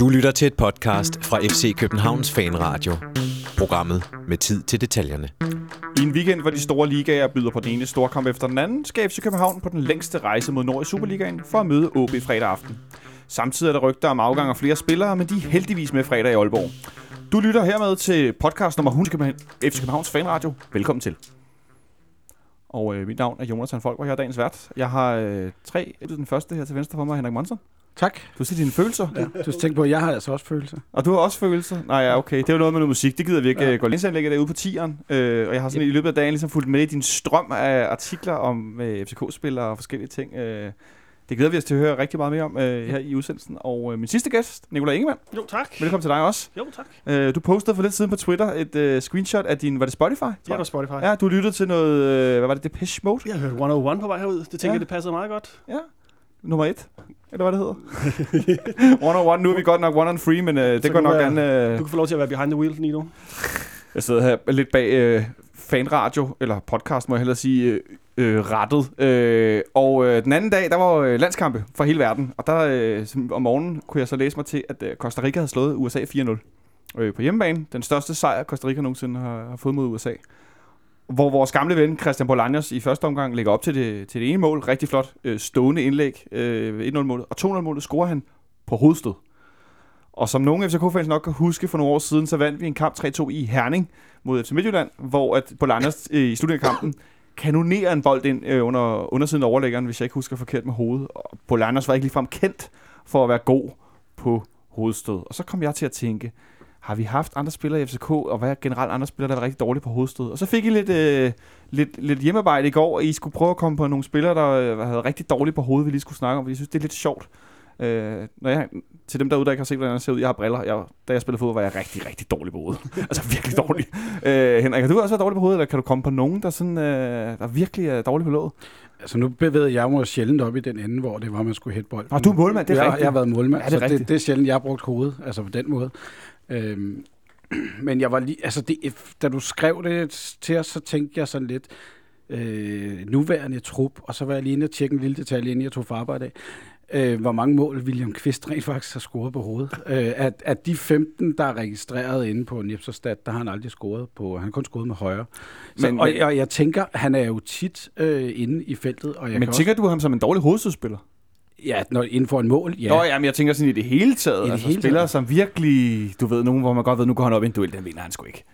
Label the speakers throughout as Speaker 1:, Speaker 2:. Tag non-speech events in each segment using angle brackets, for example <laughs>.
Speaker 1: Du lytter til et podcast fra FC Københavns Fanradio. Programmet med tid til detaljerne.
Speaker 2: I en weekend, hvor de store ligaer byder på den ene store kamp efter den anden, skal FC København på den længste rejse mod nord i Superligaen for at møde OB fredag aften. Samtidig er der rygter om afgang af flere spillere, men de er heldigvis med fredag i Aalborg. Du lytter hermed til podcast nummer 100 FC Københavns Fanradio. Velkommen til. Og øh, mit navn er Jonathan Folk, og jeg er dagens vært. Jeg har øh, tre. Den første her til venstre for mig, Henrik Monsen.
Speaker 3: Tak.
Speaker 2: Du siger dine følelser.
Speaker 3: Ja. Du skal tænke på, at jeg har altså også følelser.
Speaker 2: Og du har også følelser? Nej, ja, okay. Det er jo noget med noget musik. Det gider vi ikke ja. gå længere derude på tieren. Øh, og jeg har sådan yep. i løbet af dagen ligesom fulgt med i din strøm af artikler om øh, FCK-spillere og forskellige ting. Øh, det glæder vi os til at høre rigtig meget mere om øh, her i udsendelsen. Og øh, min sidste gæst, Nikolaj Ingemann.
Speaker 4: Jo, tak.
Speaker 2: Velkommen til dig også.
Speaker 4: Jo, tak.
Speaker 2: Øh, du postede for lidt siden på Twitter et øh, screenshot af din, var det Spotify?
Speaker 4: Ja, det var Spotify.
Speaker 2: Ja, du lyttede til noget, øh, hvad var det, Depeche Mode?
Speaker 4: Jeg har hørt 101 på vej herud. Det tænker ja. jeg, det passede meget godt.
Speaker 2: Ja, nummer et. Eller hvad det hedder? <laughs> 101, nu er vi godt nok one on free, men øh, det går nok gerne...
Speaker 4: Øh... Du kan få lov til at være behind the wheel, Nino.
Speaker 2: Jeg sidder her lidt bag øh, fanradio, eller podcast må jeg hellere sige, øh, øh, rettet. Øh, og øh, den anden dag, der var øh, landskampe for hele verden. Og der øh, om morgenen kunne jeg så læse mig til, at øh, Costa Rica havde slået USA 4-0 øh, på hjemmebane. Den største sejr, Costa Rica nogensinde har, har fået mod USA. Hvor vores gamle ven Christian Bolaños i første omgang lægger op til det, til det ene mål. Rigtig flot øh, stående indlæg. Øh, 1-0-målet. Og 2-0-målet scorer han på hovedstød. Og som nogle FCK-fans nok kan huske for nogle år siden, så vandt vi en kamp 3-2 i Herning mod FC Midtjylland, hvor at Bolaños øh, i slutningen af kampen kanonerer en bold ind øh, under undersiden af overlæggeren, hvis jeg ikke husker forkert med hovedet. Og Bolaños var ikke ligefrem kendt for at være god på hovedstød. Og så kom jeg til at tænke, har vi haft andre spillere i FCK, og hvad er generelt andre spillere, der er rigtig dårlige på hovedstød? Og så fik I lidt, øh, lidt, lidt hjemmearbejde i går, og I skulle prøve at komme på nogle spillere, der øh, havde rigtig dårligt på hovedet, vi lige skulle snakke om, fordi jeg synes, det er lidt sjovt. Øh, når jeg, til dem derude, der ikke har set, hvordan jeg ser ud, jeg har briller. Jeg, da jeg spillede fodbold, var jeg rigtig, rigtig dårlig på hovedet. <laughs> altså virkelig dårlig. øh, Henrik, har du også været dårlig på hovedet, eller kan du komme på nogen, der, sådan, øh, der virkelig er dårlig på låget?
Speaker 3: Altså nu bevægede jeg mig sjældent op i den ende, hvor det var, man skulle hætte bold.
Speaker 2: Og du er målmand, det er
Speaker 3: jeg,
Speaker 2: rigtigt.
Speaker 3: Jeg har været målmand,
Speaker 2: ja, det, er
Speaker 3: så det, det, er sjældent, jeg har brugt hovedet, altså på den måde. Øhm, <clears throat> men jeg var lige, altså det, da du skrev det til os, så tænkte jeg sådan lidt, øh, nuværende trup, og så var jeg lige inde og tjekke en lille detalje, inden jeg tog for arbejde af øh, hvor mange mål William Kvist rent faktisk har scoret på hovedet. Øh, at, at de 15, der er registreret inde på Nipserstad, der har han aldrig scoret på. Han har kun scoret med højre. Så, men, og, og jeg tænker, han er jo tit øh, inde i feltet. Og jeg
Speaker 2: men tænker også... du ham som en dårlig hovedstødspiller?
Speaker 3: Ja, når, inden for en mål, ja.
Speaker 2: Nå, ja, men jeg tænker sådan i det hele taget. I det altså hele spillere, taget. som virkelig, du ved, nogen, hvor man godt ved, nu går han op i en duel, den vinder han sgu ikke.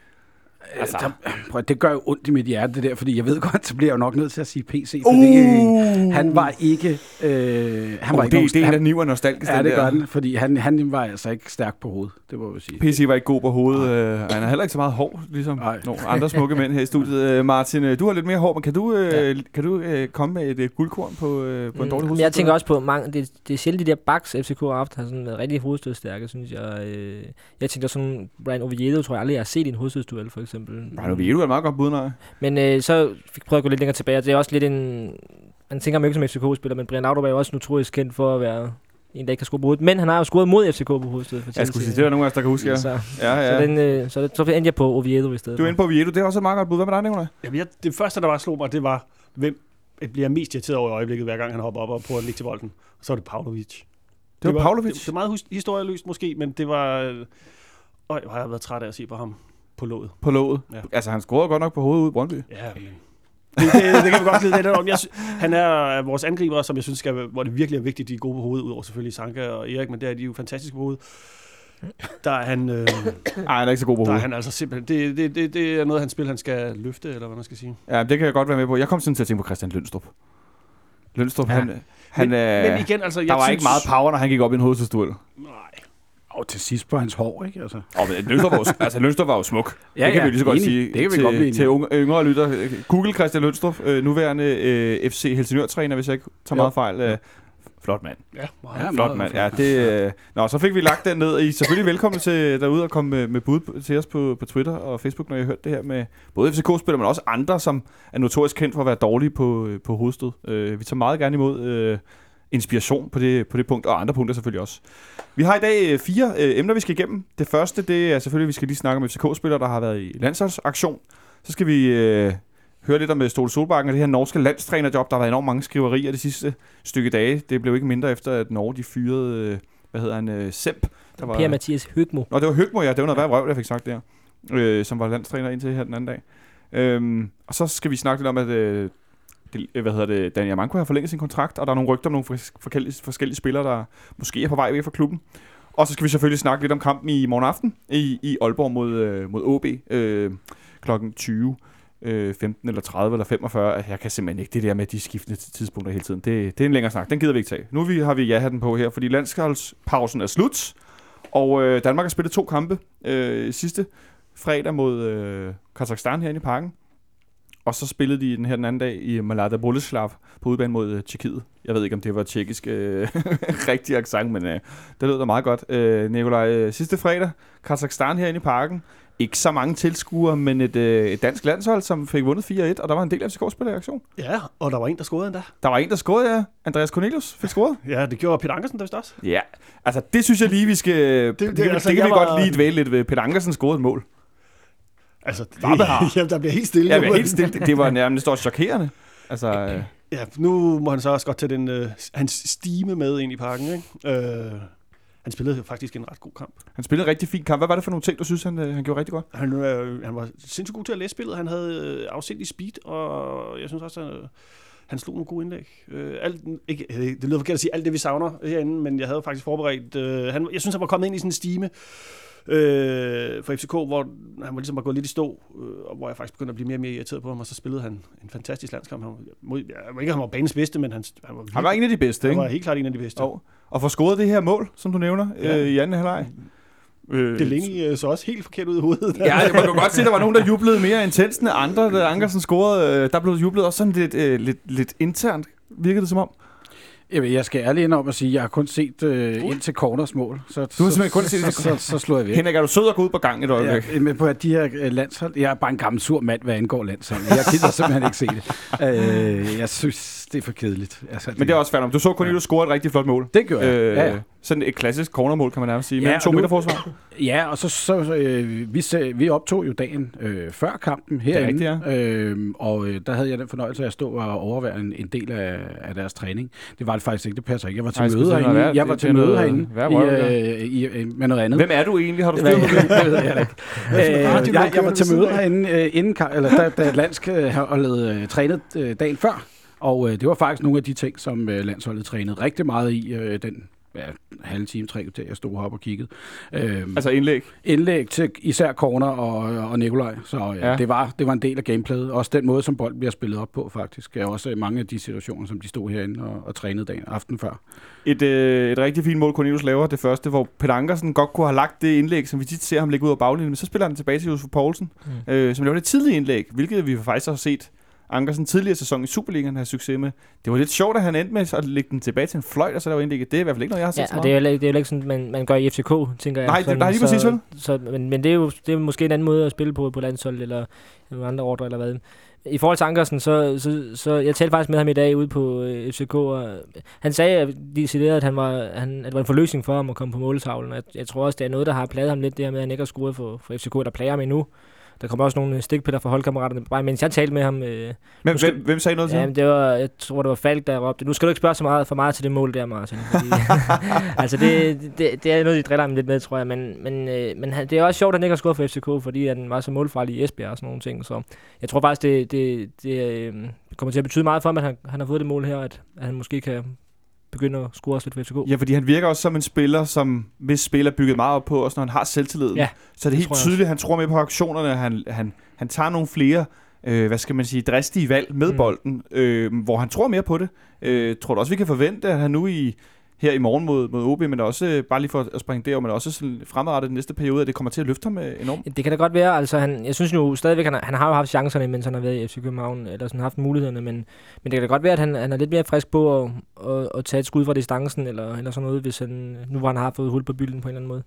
Speaker 3: Altså. Der, prøv, det gør jo ondt i mit hjerte, det der, fordi jeg ved <laughs> godt, så bliver jeg jo nok nødt til at sige PC, fordi uh. han var ikke... Øh, han
Speaker 2: oh,
Speaker 3: var
Speaker 2: ikke det, det er en af niver nostalgisk.
Speaker 3: Ja, det gør den, fordi han, han var altså ikke stærk på hovedet, det må jeg sige.
Speaker 2: PC var ikke god på hovedet, øh, han er heller ikke så meget hår, ligesom Ej. nogle andre smukke mænd her i studiet. Øh, Martin, øh, du har lidt mere hår, men kan du, øh, ja. kan du øh, komme med et øh, guldkorn på, øh, på mm. en dårlig hovedstød?
Speaker 5: Jeg tænker også på, mange, det, det er sjældent de der backs, FCK har haft, har sådan været rigtig hovedstødstærke, synes jeg. Øh, jeg tænker sådan, Brian Oviedo tror jeg aldrig, jeg har set i en hovedstødsduel, for eksempel.
Speaker 2: Brian Oviedo er et meget godt bud, nej.
Speaker 5: Men øh, så fik jeg prøvet at gå lidt længere tilbage, det er også lidt en... Man tænker mig ikke som FCK-spiller, men Brian Audrup er jo også notorisk kendt for at være en, der ikke kan score på hovedet. Men han har jo scoret mod FCK på hovedstedet. For
Speaker 2: jeg skulle sige, det er der nogen af os, der kan huske, ja.
Speaker 5: Så, ja, ja. Så, den, øh, så, så endte jeg på Oviedo i stedet.
Speaker 2: Du er inde på Oviedo, det er også et meget godt bud. Hvad med dig, Nicolaj?
Speaker 4: Jamen, jeg, det første, der bare slog mig, det var, hvem jeg bliver mest irriteret over i øjeblikket, hver gang han hopper op og prøver at ligge til bolden. Og så var det Pavlovic.
Speaker 2: Det, det var, var Pavlovic?
Speaker 4: Det, det, var meget historieløst måske, men det var... Øh, jeg har været træt af at se på ham på låget.
Speaker 2: På låget? Ja. Altså, han scorede godt nok på hovedet ud i Brøndby.
Speaker 4: Ja, men... Det, det, det, kan vi godt lide <laughs> lidt om. Jeg, han er vores angriber, som jeg synes, skal, hvor det virkelig er vigtigt, de er gode på hovedet, udover selvfølgelig Sanka og Erik, men der er de jo fantastiske på hovedet. Der er han... Øh,
Speaker 2: Ej, han er ikke så god på hovedet.
Speaker 4: Der er han altså simpelthen... Det, det, det, det er noget, han spil, han skal løfte, eller hvad man skal sige.
Speaker 2: Ja, det kan jeg godt være med på. Jeg kom sådan til at tænke på Christian Lønstrup. Lønstrup, ja. han... han
Speaker 4: men, øh, men igen, altså...
Speaker 2: Der var synes... ikke meget power, når han gik op i en hovedstødstuel.
Speaker 4: Nej.
Speaker 3: Og til sidst på hans hår, ikke? Altså.
Speaker 2: Men Lønstrup var, jo, <laughs> altså, Lønstrup var jo smuk.
Speaker 3: Ja,
Speaker 2: det kan
Speaker 3: ja,
Speaker 2: vi lige så godt
Speaker 3: enig.
Speaker 2: sige
Speaker 3: det kan vi
Speaker 2: til,
Speaker 3: godt blive
Speaker 2: til unge, yngre lytter. Google Christian Lønstrup, øh, nuværende øh, FC Helsingør-træner, hvis jeg ikke tager meget fejl. Øh, flot mand.
Speaker 4: Ja,
Speaker 2: meget ja, flot mand. Ja, det, øh, nå, så fik vi lagt den ned. I er selvfølgelig velkommen til derude og komme med, med bud til os på, på Twitter og Facebook, når I har hørt det her med både FCK-spillere, men også andre, som er notorisk kendt for at være dårlige på, på hovedstød. Øh, vi tager meget gerne imod øh, inspiration på det, på det punkt, og andre punkter selvfølgelig også. Vi har i dag øh, fire øh, emner, vi skal igennem. Det første, det er selvfølgelig, at vi skal lige snakke om FCK-spillere, der har været i landsholdsaktion. Så skal vi øh, høre lidt om øh, Ståle Solbakken og det her norske landstrænerjob. Der har været enormt mange skriverier de sidste stykke dage. Det blev ikke mindre efter, at Norge de fyrede øh, hvad hedder han, øh, Semp. Der var,
Speaker 5: Per-Mathias Høgmo.
Speaker 2: Nå, det var Høgmo, ja. Det var noget værd røv, jeg fik sagt der. Øh, som var landstræner indtil her den anden dag. Øhm, og så skal vi snakke lidt om, at det, øh, Øh, hvad hedder det, Daniel Manko har forlænget sin kontrakt, og der er nogle rygter om nogle forskellige, forskellige spillere, der måske er på vej væk fra klubben. Og så skal vi selvfølgelig snakke lidt om kampen i morgen aften i, i Aalborg mod, øh, mod OB øh, klokken 20. Øh, 15 eller 30 eller 45. Jeg kan simpelthen ikke det der med de skiftende tidspunkter hele tiden. Det, det er en længere snak. Den gider vi ikke tage. Nu har vi, har vi ja-hatten på her, fordi landsholdspausen er slut. Og øh, Danmark har spillet to kampe øh, sidste fredag mod øh, Kazakhstan herinde i parken. Og så spillede de den her den anden dag i Malada Boleslav på udebane mod øh, Tjekkiet. Jeg ved ikke, om det var tjekkisk øh, <laughs> rigtig accent, men øh, det lød da meget godt. Øh, Nikolaj, øh, sidste fredag, Kazakhstan herinde i parken. Ikke så mange tilskuere, men et, øh, et dansk landshold, som fik vundet 4-1, og der var en del FCK-spillere i aktion.
Speaker 4: Ja, og der var en, der scorede endda.
Speaker 2: Der var en, der scorede, ja. Andreas Cornelius fik scoret. <laughs>
Speaker 4: Ja, det gjorde Peter Ankersen der vist også.
Speaker 2: Ja, altså det synes jeg lige, vi skal... Det, det, det,
Speaker 4: altså,
Speaker 2: det kan vi
Speaker 4: var-
Speaker 2: godt lige dvæle lidt ved. Peter Ankersen scorede et mål.
Speaker 4: Altså,
Speaker 2: har. <laughs>
Speaker 4: Jamen, der bliver helt stille.
Speaker 2: Men helt stille. Det var nærmest også chokerende. Altså, øh,
Speaker 4: Ja, nu må han så også godt tage den, øh, hans stime med ind i parken. Ikke? Øh, han spillede faktisk en ret god kamp.
Speaker 2: han spillede en rigtig fin kamp. Hvad var det for nogle ting, du synes, han, øh, han gjorde rigtig godt?
Speaker 4: Han, øh, han var sindssygt god til at læse spillet. Han havde øh, afsindig speed, og jeg synes også, at øh, han slog nogle gode indlæg. Øh, alt, ikke, øh, det lyder forkert at sige alt det, vi savner herinde, men jeg havde faktisk forberedt... Øh, han, jeg synes, han var kommet ind i sådan en stime øh, for FCK, hvor han var ligesom var gået lidt i stå, øh, og hvor jeg faktisk begyndte at blive mere og mere irriteret på ham, og så spillede han en fantastisk landskamp. Han var, mod, jeg ved ikke, han var banens bedste, men han, han var,
Speaker 2: Han var en af de bedste,
Speaker 4: han
Speaker 2: ikke?
Speaker 4: var helt klart en af de bedste.
Speaker 2: Og, og få scoret det her mål, som du nævner,
Speaker 4: Ja.
Speaker 2: øh, i anden halvleg. Øh,
Speaker 4: Det længe øh, så også helt forkert ud i hovedet.
Speaker 2: Ja, man kan godt se, at der var nogen, der jublede mere intenst end andre. Da Ankersen scorede, øh, der blev jublet også sådan lidt, øh, lidt, lidt internt, virkede det som om.
Speaker 3: Jamen, jeg skal ærligt indrømme at sige, at jeg har kun set øh, ind til corners mål. Så,
Speaker 2: Du har simpelthen kun set
Speaker 3: så, så, så, så slår jeg væk.
Speaker 2: Henrik, er du sød at gå ud på gangen et øjeblik?
Speaker 3: Ja, men på at de her øh, landshold, jeg er bare en gammel sur mand, hvad angår landshold. Jeg gider simpelthen ikke se det. <laughs> Øh, jeg synes, det er for kedeligt. Altså,
Speaker 2: Men det er også nok. Du så Cornelius score et rigtig flot mål.
Speaker 3: Det gør jeg.
Speaker 2: Øh,
Speaker 3: ja, ja.
Speaker 2: Sådan et klassisk cornermål, kan man nærmest sige.
Speaker 3: Ja,
Speaker 2: Med to
Speaker 3: nu-
Speaker 2: meter forsvar. <laughs>
Speaker 3: Ja, og så, så øh, vi, vi optog jo dagen øh, før kampen herinde,
Speaker 2: rigtigt,
Speaker 3: øh, og øh, der havde jeg den fornøjelse af at stå og overvære en, en del af, af deres træning. Det var det faktisk ikke, det passer ikke. Jeg var til
Speaker 2: Nej,
Speaker 3: møde herinde,
Speaker 2: værd.
Speaker 3: jeg var
Speaker 2: Det-
Speaker 3: til
Speaker 2: det er
Speaker 3: møde herinde i, øh, i, øh, med noget andet.
Speaker 2: Hvem er du egentlig? Har du
Speaker 3: Det
Speaker 2: styr på det?
Speaker 3: ved jeg ikke. Øh,
Speaker 4: du
Speaker 3: jeg, var til møde herinde, øh, inden, eller da, da landsholdet øh, trænede øh, dagen før, og øh, det var faktisk nogle af de ting, som øh, landsholdet trænede rigtig meget i øh, den ja, halve time, tre kvarter, jeg stod heroppe og kiggede. Øh,
Speaker 2: Altså indlæg.
Speaker 3: indlæg til især Corner og, og Nikolaj, så ja,
Speaker 2: Ja.
Speaker 3: ja. det, var, det var en del af gameplayet. Også den måde, som bolden bliver spillet op på, faktisk. Er også mange af de situationer, som de stod herinde og, og trænede dagen aften før.
Speaker 2: Et, øh, et rigtig fint mål, Cornelius laver. Det første, hvor Peter Ankersen godt kunne have lagt det indlæg, som vi tit ser ham lægge ud af baglinjen. Men så spiller han tilbage til Josef Poulsen,
Speaker 5: Mm.
Speaker 2: øh, som laver det tidlige indlæg, hvilket vi faktisk har set Ankersen tidligere sæson i Superligaen have succes med. Det var lidt sjovt, at han endte med at lægge den tilbage til en fløjt, og så laver indlægget. Det er i hvert fald ikke noget, jeg har set
Speaker 5: Ja,
Speaker 2: så meget.
Speaker 5: det er jo ikke, det er jo ikke sådan, man, man gør i FCK, tænker jeg.
Speaker 2: Nej, det-
Speaker 5: Sådan,
Speaker 2: nej, lige præcis, vel?
Speaker 5: så, så, men, men det er jo det er måske en anden måde at spille på på landshold, eller andre ordre, eller hvad. I forhold til Ankersen, så, så, så jeg talte faktisk med ham i dag ude på øh, FCK, og han sagde at de at, han var, han, at det var en forløsning for ham at komme på måltavlen. Jeg, jeg tror også, det er noget, der har pladet ham lidt, det her med, at han ikke har scoret for, for FCK, der plager ham endnu. Der kommer også nogle stikpiller fra holdkammeraterne, bare mens jeg talte med ham. Øh,
Speaker 2: Men
Speaker 5: Måske-
Speaker 2: hvem, hvem sagde noget til ham?
Speaker 5: det var, jeg tror, det var Falk, der råbte. Nu skal du ikke spørge så meget, for meget til det mål der, Martin. <laughs> Fordi, <laughs> altså, det, det, det, er noget, de driller ham lidt med, tror jeg. Men, men, øh, men det er også sjovt, at han ikke har skåret for FCK, fordi han var så målfarlig i Esbjerg og sådan nogle ting. Så jeg tror faktisk, det, det, det øh, kommer til at betyde meget for ham, at han, han har fået det mål her, at, at han måske kan begynde at score også lidt for FCK.
Speaker 2: Ja, fordi han virker også som en spiller, som hvis spiller er bygget meget op på, også når han har selvtilliden.
Speaker 5: Ja,
Speaker 2: så er det,
Speaker 5: det
Speaker 2: helt tydeligt, at han tror mere på aktionerne. Han, han, han tager nogle flere, øh, hvad skal man sige, dristige valg med. Mm. bolden, øh, hvor han tror mere på det. Øh, tror du også, vi kan forvente, at han nu i her i morgen mod, mod OB, men også, øh, bare lige for at springe derover, men også sådan fremadrettet den næste periode, at det kommer til at løfte ham øh, enormt.
Speaker 5: Det kan da godt være, altså han, jeg synes jo stadigvæk, han han har jo haft chancerne, mens han har været i FC København, eller sådan haft mulighederne, men, men det kan da godt være, at han, han er lidt mere frisk på at, at, at tage et skud fra distancen, eller, eller sådan noget, hvis han, nu hvor han har fået hul på bylden på en eller anden måde.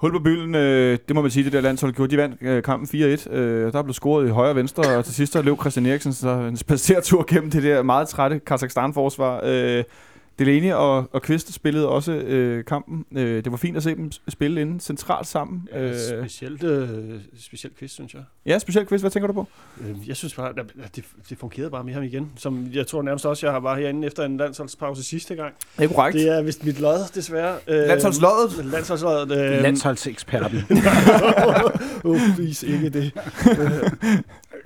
Speaker 2: Hul på bylden, øh, det må man sige, det der landshold gjorde. De vandt øh, kampen 4-1. Øh, der blev scoret i højre og venstre, og til sidst løb Christian Eriksen så en spacertur gennem det der meget trætte Kazakhstan-forsvar. Øh, Delaney og, og Kvist spillede også øh, kampen. Øh, det var fint at se dem spille inde centralt sammen.
Speaker 4: Ja,
Speaker 2: Øh,
Speaker 4: specielt, øh, specielt quiz, synes jeg.
Speaker 2: ja, specielt Kvist. Hvad tænker du på?
Speaker 4: Øh, Jeg synes bare, det, det fungerede bare med ham igen. Som jeg tror nærmest også, jeg var herinde efter en landsholdspause sidste gang.
Speaker 2: Det er korrekt.
Speaker 4: Det er vist mit lod, desværre. Øh,
Speaker 2: Landsholdsloddet?
Speaker 4: Landsholdsloddet.
Speaker 3: Øh,
Speaker 4: Øh, <laughs>
Speaker 3: Landsholdseksperten. <laughs>
Speaker 4: uh, please, ikke det.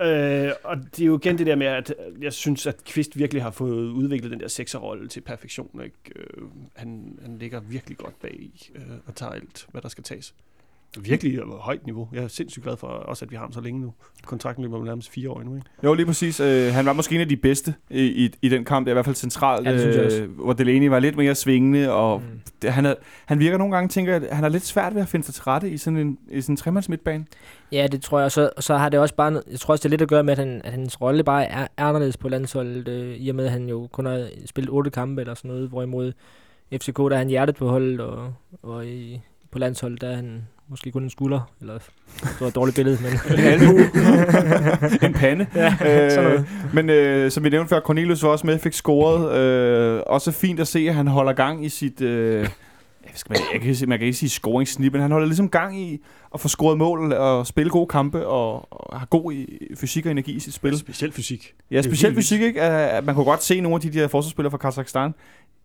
Speaker 4: øh, og det er jo igen det der med, at jeg synes, at Kvist virkelig har fået udviklet den der sekserrolle til perfektion. Ikke? Øh, han, han ligger virkelig godt bag i øh, og tager alt, hvad der skal tages. Virkelig øh, højt niveau. Jeg er sindssygt glad for også, at vi har ham så længe nu. Kontrakten løber med nærmest fire år nu. Ikke?
Speaker 2: Jo, lige præcis. Øh, han var måske en af de bedste i, i, i den kamp. Det er i hvert fald centralt,
Speaker 5: Ja, det synes jeg
Speaker 2: øh,
Speaker 5: også.
Speaker 2: hvor Delaney var lidt mere svingende. Og
Speaker 5: Mm.
Speaker 2: det, han, er, han virker nogle gange, tænker jeg, at han har lidt svært ved at finde sig til rette i sådan en, i sådan en tremands midtbane.
Speaker 5: Ja, det tror jeg. Så, så har det også bare... Jeg tror også, det er lidt at gøre med, at, han, at hans rolle bare er, er anderledes på landsholdet, øh, i og med, at han jo kun har spillet otte kampe eller sådan noget, hvorimod FCK, der er han hjertet på holdet, og, og i, på landsholdet, der er han måske kun en skulder, eller det var et dårligt billede, men... <laughs>
Speaker 2: En albu. en pande. <laughs>
Speaker 5: ja, sådan noget.
Speaker 2: men øh, som vi nævnte før, Cornelius var også med, fik scoret. Øh, også fint at se, at han holder gang i sit... Øh, skal man, jeg kan, man kan ikke sige scoringssnit, men han holder ligesom gang i at få scoret mål og spille gode kampe og, og har god i, fysik og energi i sit spil.
Speaker 4: Specielt fysik.
Speaker 2: Ja,
Speaker 4: Det
Speaker 2: specielt fysik, ikke? At man kunne godt se nogle af de der forsvarsspillere fra Kazakhstan.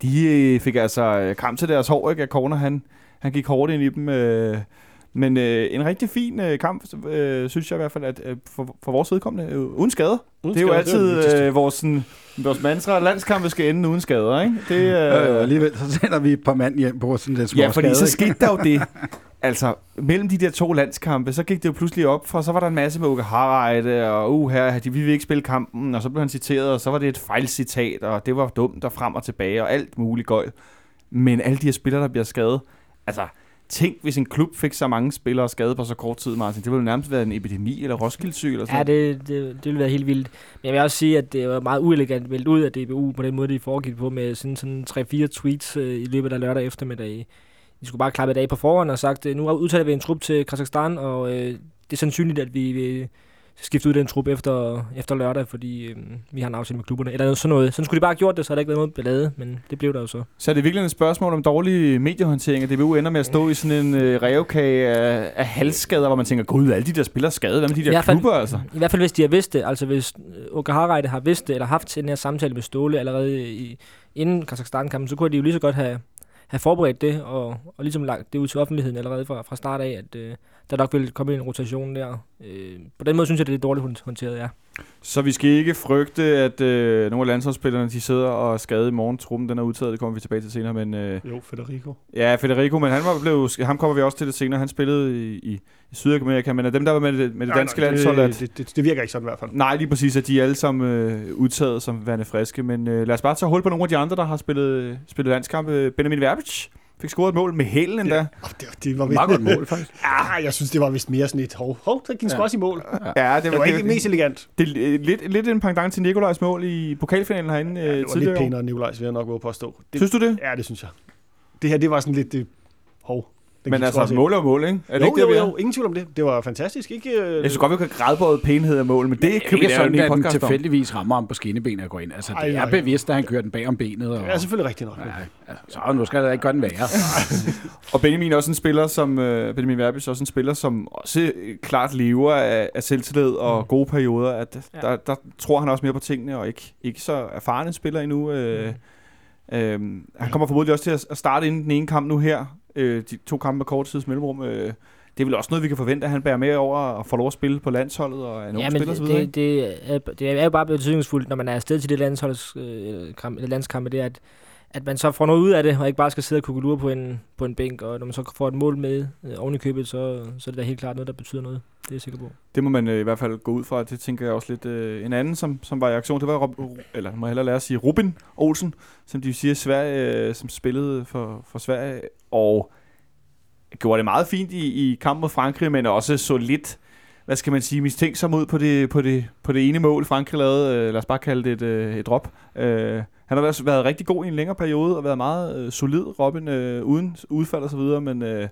Speaker 2: De øh, fik altså øh, kram til deres hår, ikke? At Corner, han, han gik hårdt ind i dem. Øh, men øh, en rigtig fin øh, kamp, øh, synes jeg i hvert fald, at øh, for, for vores vedkommende, øh, uden skader.
Speaker 4: Uden
Speaker 2: det er jo
Speaker 4: skader, det
Speaker 2: altid øh, vores, sådan, vores mantra, landskampe skal ende uden skader, ikke? Det, øh,
Speaker 3: Øh, alligevel så sender vi et par mand hjem på sådan den små
Speaker 2: Ja, fordi
Speaker 3: skade,
Speaker 2: så skete der jo det. <laughs> Altså, mellem de der to landskampe, så gik det jo pludselig op, for så var der en masse med Uke Harreide, og uh, her, de, vi vil ikke spille kampen, og så blev han citeret, og så var det et fejlcitat, og det var dumt, og frem og tilbage, og alt muligt gøjl. Men alle de her spillere, der bliver skadet, altså, tænk, hvis en klub fik så mange spillere skadet på så kort tid, Martin. Det ville nærmest være en epidemi, eller Roskilde syg, eller sådan
Speaker 5: Ja, det, det, det ville være helt vildt. Men jeg vil også sige, at det var meget uelegant meldt ud af DBU på den måde, de foregik på med sådan, sådan 3-4 tweets øh, i løbet af lørdag eftermiddag. De skulle bare klappe et af på forhånd og sagt, øh, nu udtaler vi en trup til Kazakhstan, og øh, det er sandsynligt, at vi vil skifte ud den trup efter, efter lørdag, fordi øh, vi har en aftale med klubberne. Eller sådan noget. Sådan skulle de bare have gjort det, så havde der ikke været noget ballade, men det blev der jo så.
Speaker 2: Så er det virkelig et spørgsmål om dårlig mediehåndtering, at DBU ender med at stå i sådan en øh, revkage af, af halsskader, hvor man tænker, gud, alle de der spillere er skadet. Hvad med de
Speaker 5: I
Speaker 2: der
Speaker 5: hvert fald-
Speaker 2: klubber, altså?
Speaker 5: I hvert fald hvis de har vidst det, altså hvis Uke Harreide har vidst det, eller haft den her samtale med Ståle allerede i, inden Kazakhstan-kampen, så kunne de jo lige så godt have, have forberedt det, og, og ligesom lagt det ud til offentligheden allerede fra, fra start af, at øh, der nok ville komme en rotation der. Øh, på den måde synes jeg, det er lidt dårligt hånd- håndteret, ja.
Speaker 2: Så vi skal ikke frygte, at øh, nogle af landsholdsspillerne de sidder og er skadet i morgen. Truppen den er udtaget, det kommer vi tilbage til senere. Men øh,
Speaker 4: Jo, Federico.
Speaker 2: ja, Federico, men han var blevet, ham kommer vi også til det senere. Han spillede i, i, i Sydamerika, men af dem, der var med det, med det danske landshold, at,
Speaker 4: det, det, det, det virker ikke sådan i hvert fald.
Speaker 2: Nej, lige præcis, at de er alle sammen øh, udtaget som værende friske. Men øh, lad os bare tage hul på nogle af de andre, der har spillet, spillet landskampe. Benjamin Verbic fik scoret et mål med hælen endda.
Speaker 4: Ja. Oh, det, det var
Speaker 3: Meget godt mål, faktisk.
Speaker 4: ah, jeg synes, det var vist mere sådan et hov. Hov, der gik
Speaker 3: Ja.
Speaker 4: også i mål.
Speaker 2: Ja, det
Speaker 4: Det var ikke mest elegant.
Speaker 2: det, er lidt, lidt en pendant til Nikolajs mål i pokalfinalen herinde
Speaker 4: Ja,
Speaker 2: øh,
Speaker 4: det var
Speaker 2: tidligere.
Speaker 4: lidt pænere end Nikolajs, vil jeg nok våge påstå. Det,
Speaker 2: Synes du det?
Speaker 4: Ja, det synes jeg. Det her, det var sådan lidt det, hov. Den
Speaker 2: Men altså, mål er mål, ikke? Er det
Speaker 4: jo,
Speaker 2: ikke
Speaker 4: jo,
Speaker 2: det, vi er?
Speaker 4: jo, ingen tvivl om det. Det var fantastisk. Ikke, øh,
Speaker 2: Jeg synes godt, vi kan græde pænhed af mål, men det kan vi
Speaker 3: ikke
Speaker 2: en
Speaker 3: sådan, at den tilfældigvis rammer ham på skinnebenet og går ind. Altså,
Speaker 4: Ej,
Speaker 3: det er
Speaker 4: nej.
Speaker 3: bevidst, at han kører den bag om benet. Og,
Speaker 4: Det er selvfølgelig rigtigt nok.
Speaker 3: ja, ja, så nu skal der ikke gøre den værre. <laughs>
Speaker 2: Og Benjamin er også en spiller, som øh, Benjamin Verbic er også en spiller, som også øh, klart lever af, af selvtillid og
Speaker 5: Mm.
Speaker 2: gode perioder. At
Speaker 5: Ja.
Speaker 2: der, der tror han også mere på tingene, og ikke, ikke så erfaren en spiller endnu. Øh,
Speaker 5: Mm.
Speaker 2: øh, han kommer formodentlig også til at, at starte inden den ene kamp nu her. Øh, de to kampe med kort tids mellemrum. Øh, det er vel også noget, vi kan forvente, at han bærer med over og får lov at spille på landsholdet og en ung
Speaker 5: Ja, men
Speaker 2: spiller osv.
Speaker 5: det, det, det, er, det er jo bare betydningsfuldt, når man er afsted til det landsholds, øh, kamp, landskampe, det er, at, at man så får noget ud af det, og ikke bare skal sidde og kukulure på en, på en bænk, og når man så får et mål med øh, oven i købet, så, så er det da helt klart noget, der betyder noget. Det er jeg sikker på.
Speaker 2: Det må man øh, i hvert fald gå ud fra. Det tænker jeg også lidt. Øh, en anden, som, som var i aktion, det var Rob, eller må jeg hellere lære at sige, Robin Olsen, som de siger, Sverige, øh, som spillede for, for Sverige, og gjorde det meget fint i, i kampen mod Frankrig, men også så lidt, hvad skal man sige, mistænksom ud på det, på det, på det ene mål, Frankrig lavede. Øh, lad os bare kalde det et, øh, et drop. Øh, han har også været rigtig god i en længere periode, og været meget øh, solid, Robin, øh, uden udfald og så videre, men øh,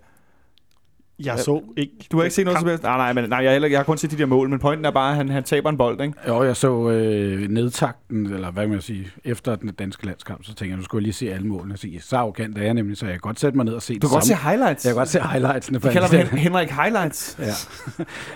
Speaker 4: jeg så ikke...
Speaker 2: Du har ikke set noget som helst? Nej, nej, men, nej jeg, har heller, jeg har kun set de der mål, men pointen er bare, at han, han taber en bold, ikke?
Speaker 3: Jo, jeg så øh, nedtakten, eller hvad man sige, efter den danske landskamp, så tænkte jeg, nu skulle jeg lige se alle målene. Så, så arrogant er jeg nemlig, så jeg kan godt sætte mig ned og se
Speaker 2: Du
Speaker 3: det
Speaker 2: kan godt se highlights.
Speaker 3: Jeg kan godt se highlightsene.
Speaker 2: Vi kalder ham Hen- Henrik Highlights. <laughs>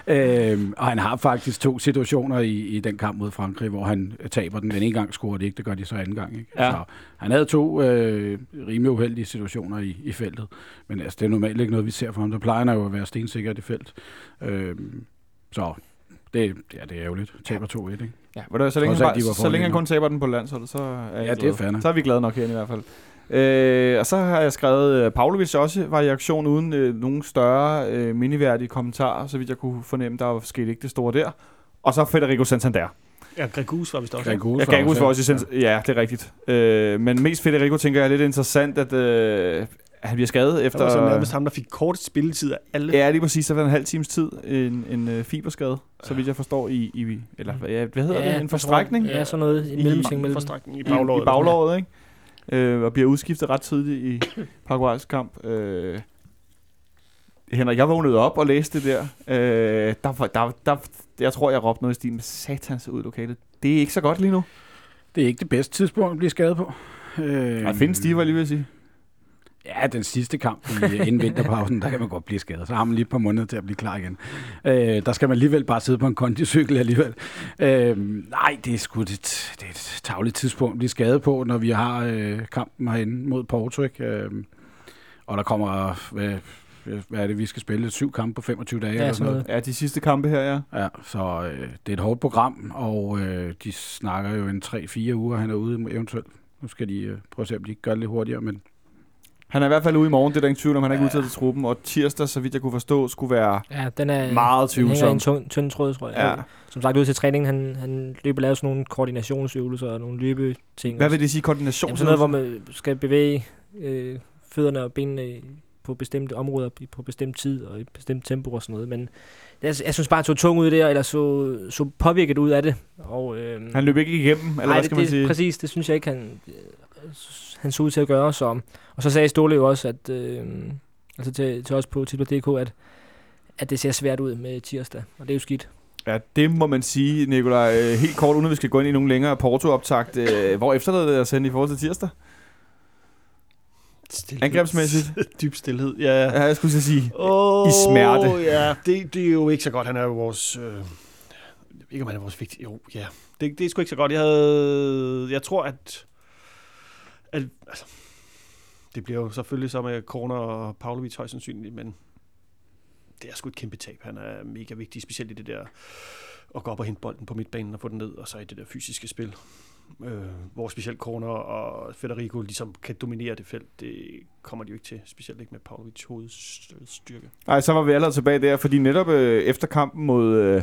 Speaker 3: Ja. øhm, og han har faktisk to situationer i, i den kamp mod Frankrig, hvor han taber den. Den ene gang scorer det ikke, det gør de så anden gang. Ikke?
Speaker 2: Ja.
Speaker 3: Så han havde to øh, rimelig uheldige situationer i, i feltet. Men altså, det er normalt ikke noget, vi ser for ham. Der plejer han jo at være stensikker i det felt. Øhm, så det, ja, det er ærgerligt. Taber 2-1, ikke?
Speaker 2: Ja, hvad, så længe, han,
Speaker 3: var
Speaker 2: så længe han kun taber den på landsholdet, så er
Speaker 3: Ja, det er nok.
Speaker 2: Så er vi glade nok herinde i hvert fald. Øh, og så har jeg skrevet, øh, Pavlovic også var i aktion uden øh, nogen større øh, miniværdige kommentarer, så vidt jeg kunne fornemme, der var sket ikke det store der. Og så Federico Santander.
Speaker 4: Ja, Gregus var vist også.
Speaker 3: Gregus var
Speaker 2: kan ikke huske,
Speaker 3: også,
Speaker 2: i sens- ja, det er rigtigt. Øh, men mest Federico tænker jeg er lidt interessant, at øh, han bliver skadet
Speaker 4: Det
Speaker 2: efter...
Speaker 4: var så nærmest ham, der fik kort spilletid af alle.
Speaker 2: Ja, lige præcis. Så var det en halv times tid. En, en øh, fiberskade, så vidt jeg forstår, i... i eller ja, hvad hedder det? En forstrækning?
Speaker 5: Ja, sådan noget. En
Speaker 4: I
Speaker 5: mellemting mellem.
Speaker 4: forstrækning i
Speaker 2: I,
Speaker 4: baglåret.
Speaker 2: i baglåret, ikke? Øh, og bliver udskiftet ret tidligt i <coughs> Paraguays kamp. Øh, Henrik, jeg vågnede op og læste det der. Øh, der, der, der. Jeg tror, jeg råbte noget i stil med satans ud i lokalet. Det er ikke så godt lige nu.
Speaker 3: Det er ikke det bedste tidspunkt at blive skadet på. Øh,
Speaker 2: Og findes de, var jeg lige ved at sige.
Speaker 3: Ja, den sidste kamp i, inden vinterpausen, der kan man godt blive skadet. Så har man lige et par måneder til at blive klar igen. Øh, der skal man alligevel bare sidde på en kondicykel alligevel. Øh, nej, det er sgu et, det er et tavligt tidspunkt at blive skadet på, når vi har øh, kampen herinde mod Porto. Ikke? Øh, og der kommer, hvad, hvad er det, vi skal spille? Syv kampe på 25 dage?
Speaker 5: Ja,
Speaker 3: eller
Speaker 5: sådan noget.
Speaker 2: Ja, de sidste kampe her, ja.
Speaker 3: Ja, så øh, det er et hårdt program, og øh, de snakker jo en 3-4 uger, han er ude eventuelt. Nu skal de øh, prøve at se, om de ikke gør det lidt hurtigere, men
Speaker 2: Han er i hvert fald ude i morgen, det er der ingen tvivl om. Han er ikke udtaget til truppen. Og tirsdag, så vidt jeg kunne forstå, skulle være
Speaker 5: Ja, den er...
Speaker 2: meget
Speaker 5: den
Speaker 2: tvivlsom.
Speaker 5: en tung, tynd tråd, tror jeg.
Speaker 2: Ja.
Speaker 5: Som sagt, ud til træning, han, han løber laver sådan nogle koordinationsøvelser og nogle løbeting.
Speaker 2: Hvad vil det sige, koordination?
Speaker 5: Jamen, sådan noget, hvor man skal bevæge øh, fødderne og benene på bestemte områder på bestemt tid og i bestemt tempo og sådan noget. Men jeg, jeg synes bare, han så tung ud der, eller så, så påvirket ud af det. Og, øh,
Speaker 2: Han løb ikke igennem, eller
Speaker 5: nej,
Speaker 2: hvad
Speaker 5: det,
Speaker 2: skal man
Speaker 5: det,
Speaker 2: sige?
Speaker 5: Præcis, det synes jeg ikke, han, øh, han så ud til at gøre. Så. Og så sagde Ståle jo også, at, øh, altså til, til os på Tipper.dk, at, at det ser svært ud med tirsdag, og det er jo skidt.
Speaker 2: Ja, det må man sige, Nikolaj. Øh, Helt kort, uden at vi skal gå ind i nogle længere Porto-optagt. øh, Hvor efterlader det at sende i forhold til tirsdag?
Speaker 4: Stilhed.
Speaker 2: Angrebsmæssigt? <laughs>
Speaker 4: Dyb stillhed. Ja, ja.
Speaker 2: Ja, jeg skulle så sige.
Speaker 4: Oh,
Speaker 2: I smerte.
Speaker 4: Ja, det, det er jo ikke så godt. Han er jo vores... Øh, ikke, om han er vores vigtige... Jo, ja. Det, det er sgu ikke så godt. Jeg havde... Jeg tror, at at altså, det bliver jo selvfølgelig så med Corner og Pavlovic højst sandsynligt, men det er sgu et kæmpe tab. Han er mega vigtig, specielt i det der at gå op og hente bolden på midtbanen og få den ned, og så i det der fysiske spil. Øh, hvor specielt Corner og Federico ligesom kan dominere det felt, det kommer de jo ikke til, specielt ikke med Pavlovic hovedstyrke.
Speaker 2: Nej, så var vi allerede tilbage der, fordi netop øh, efter kampen mod, øh,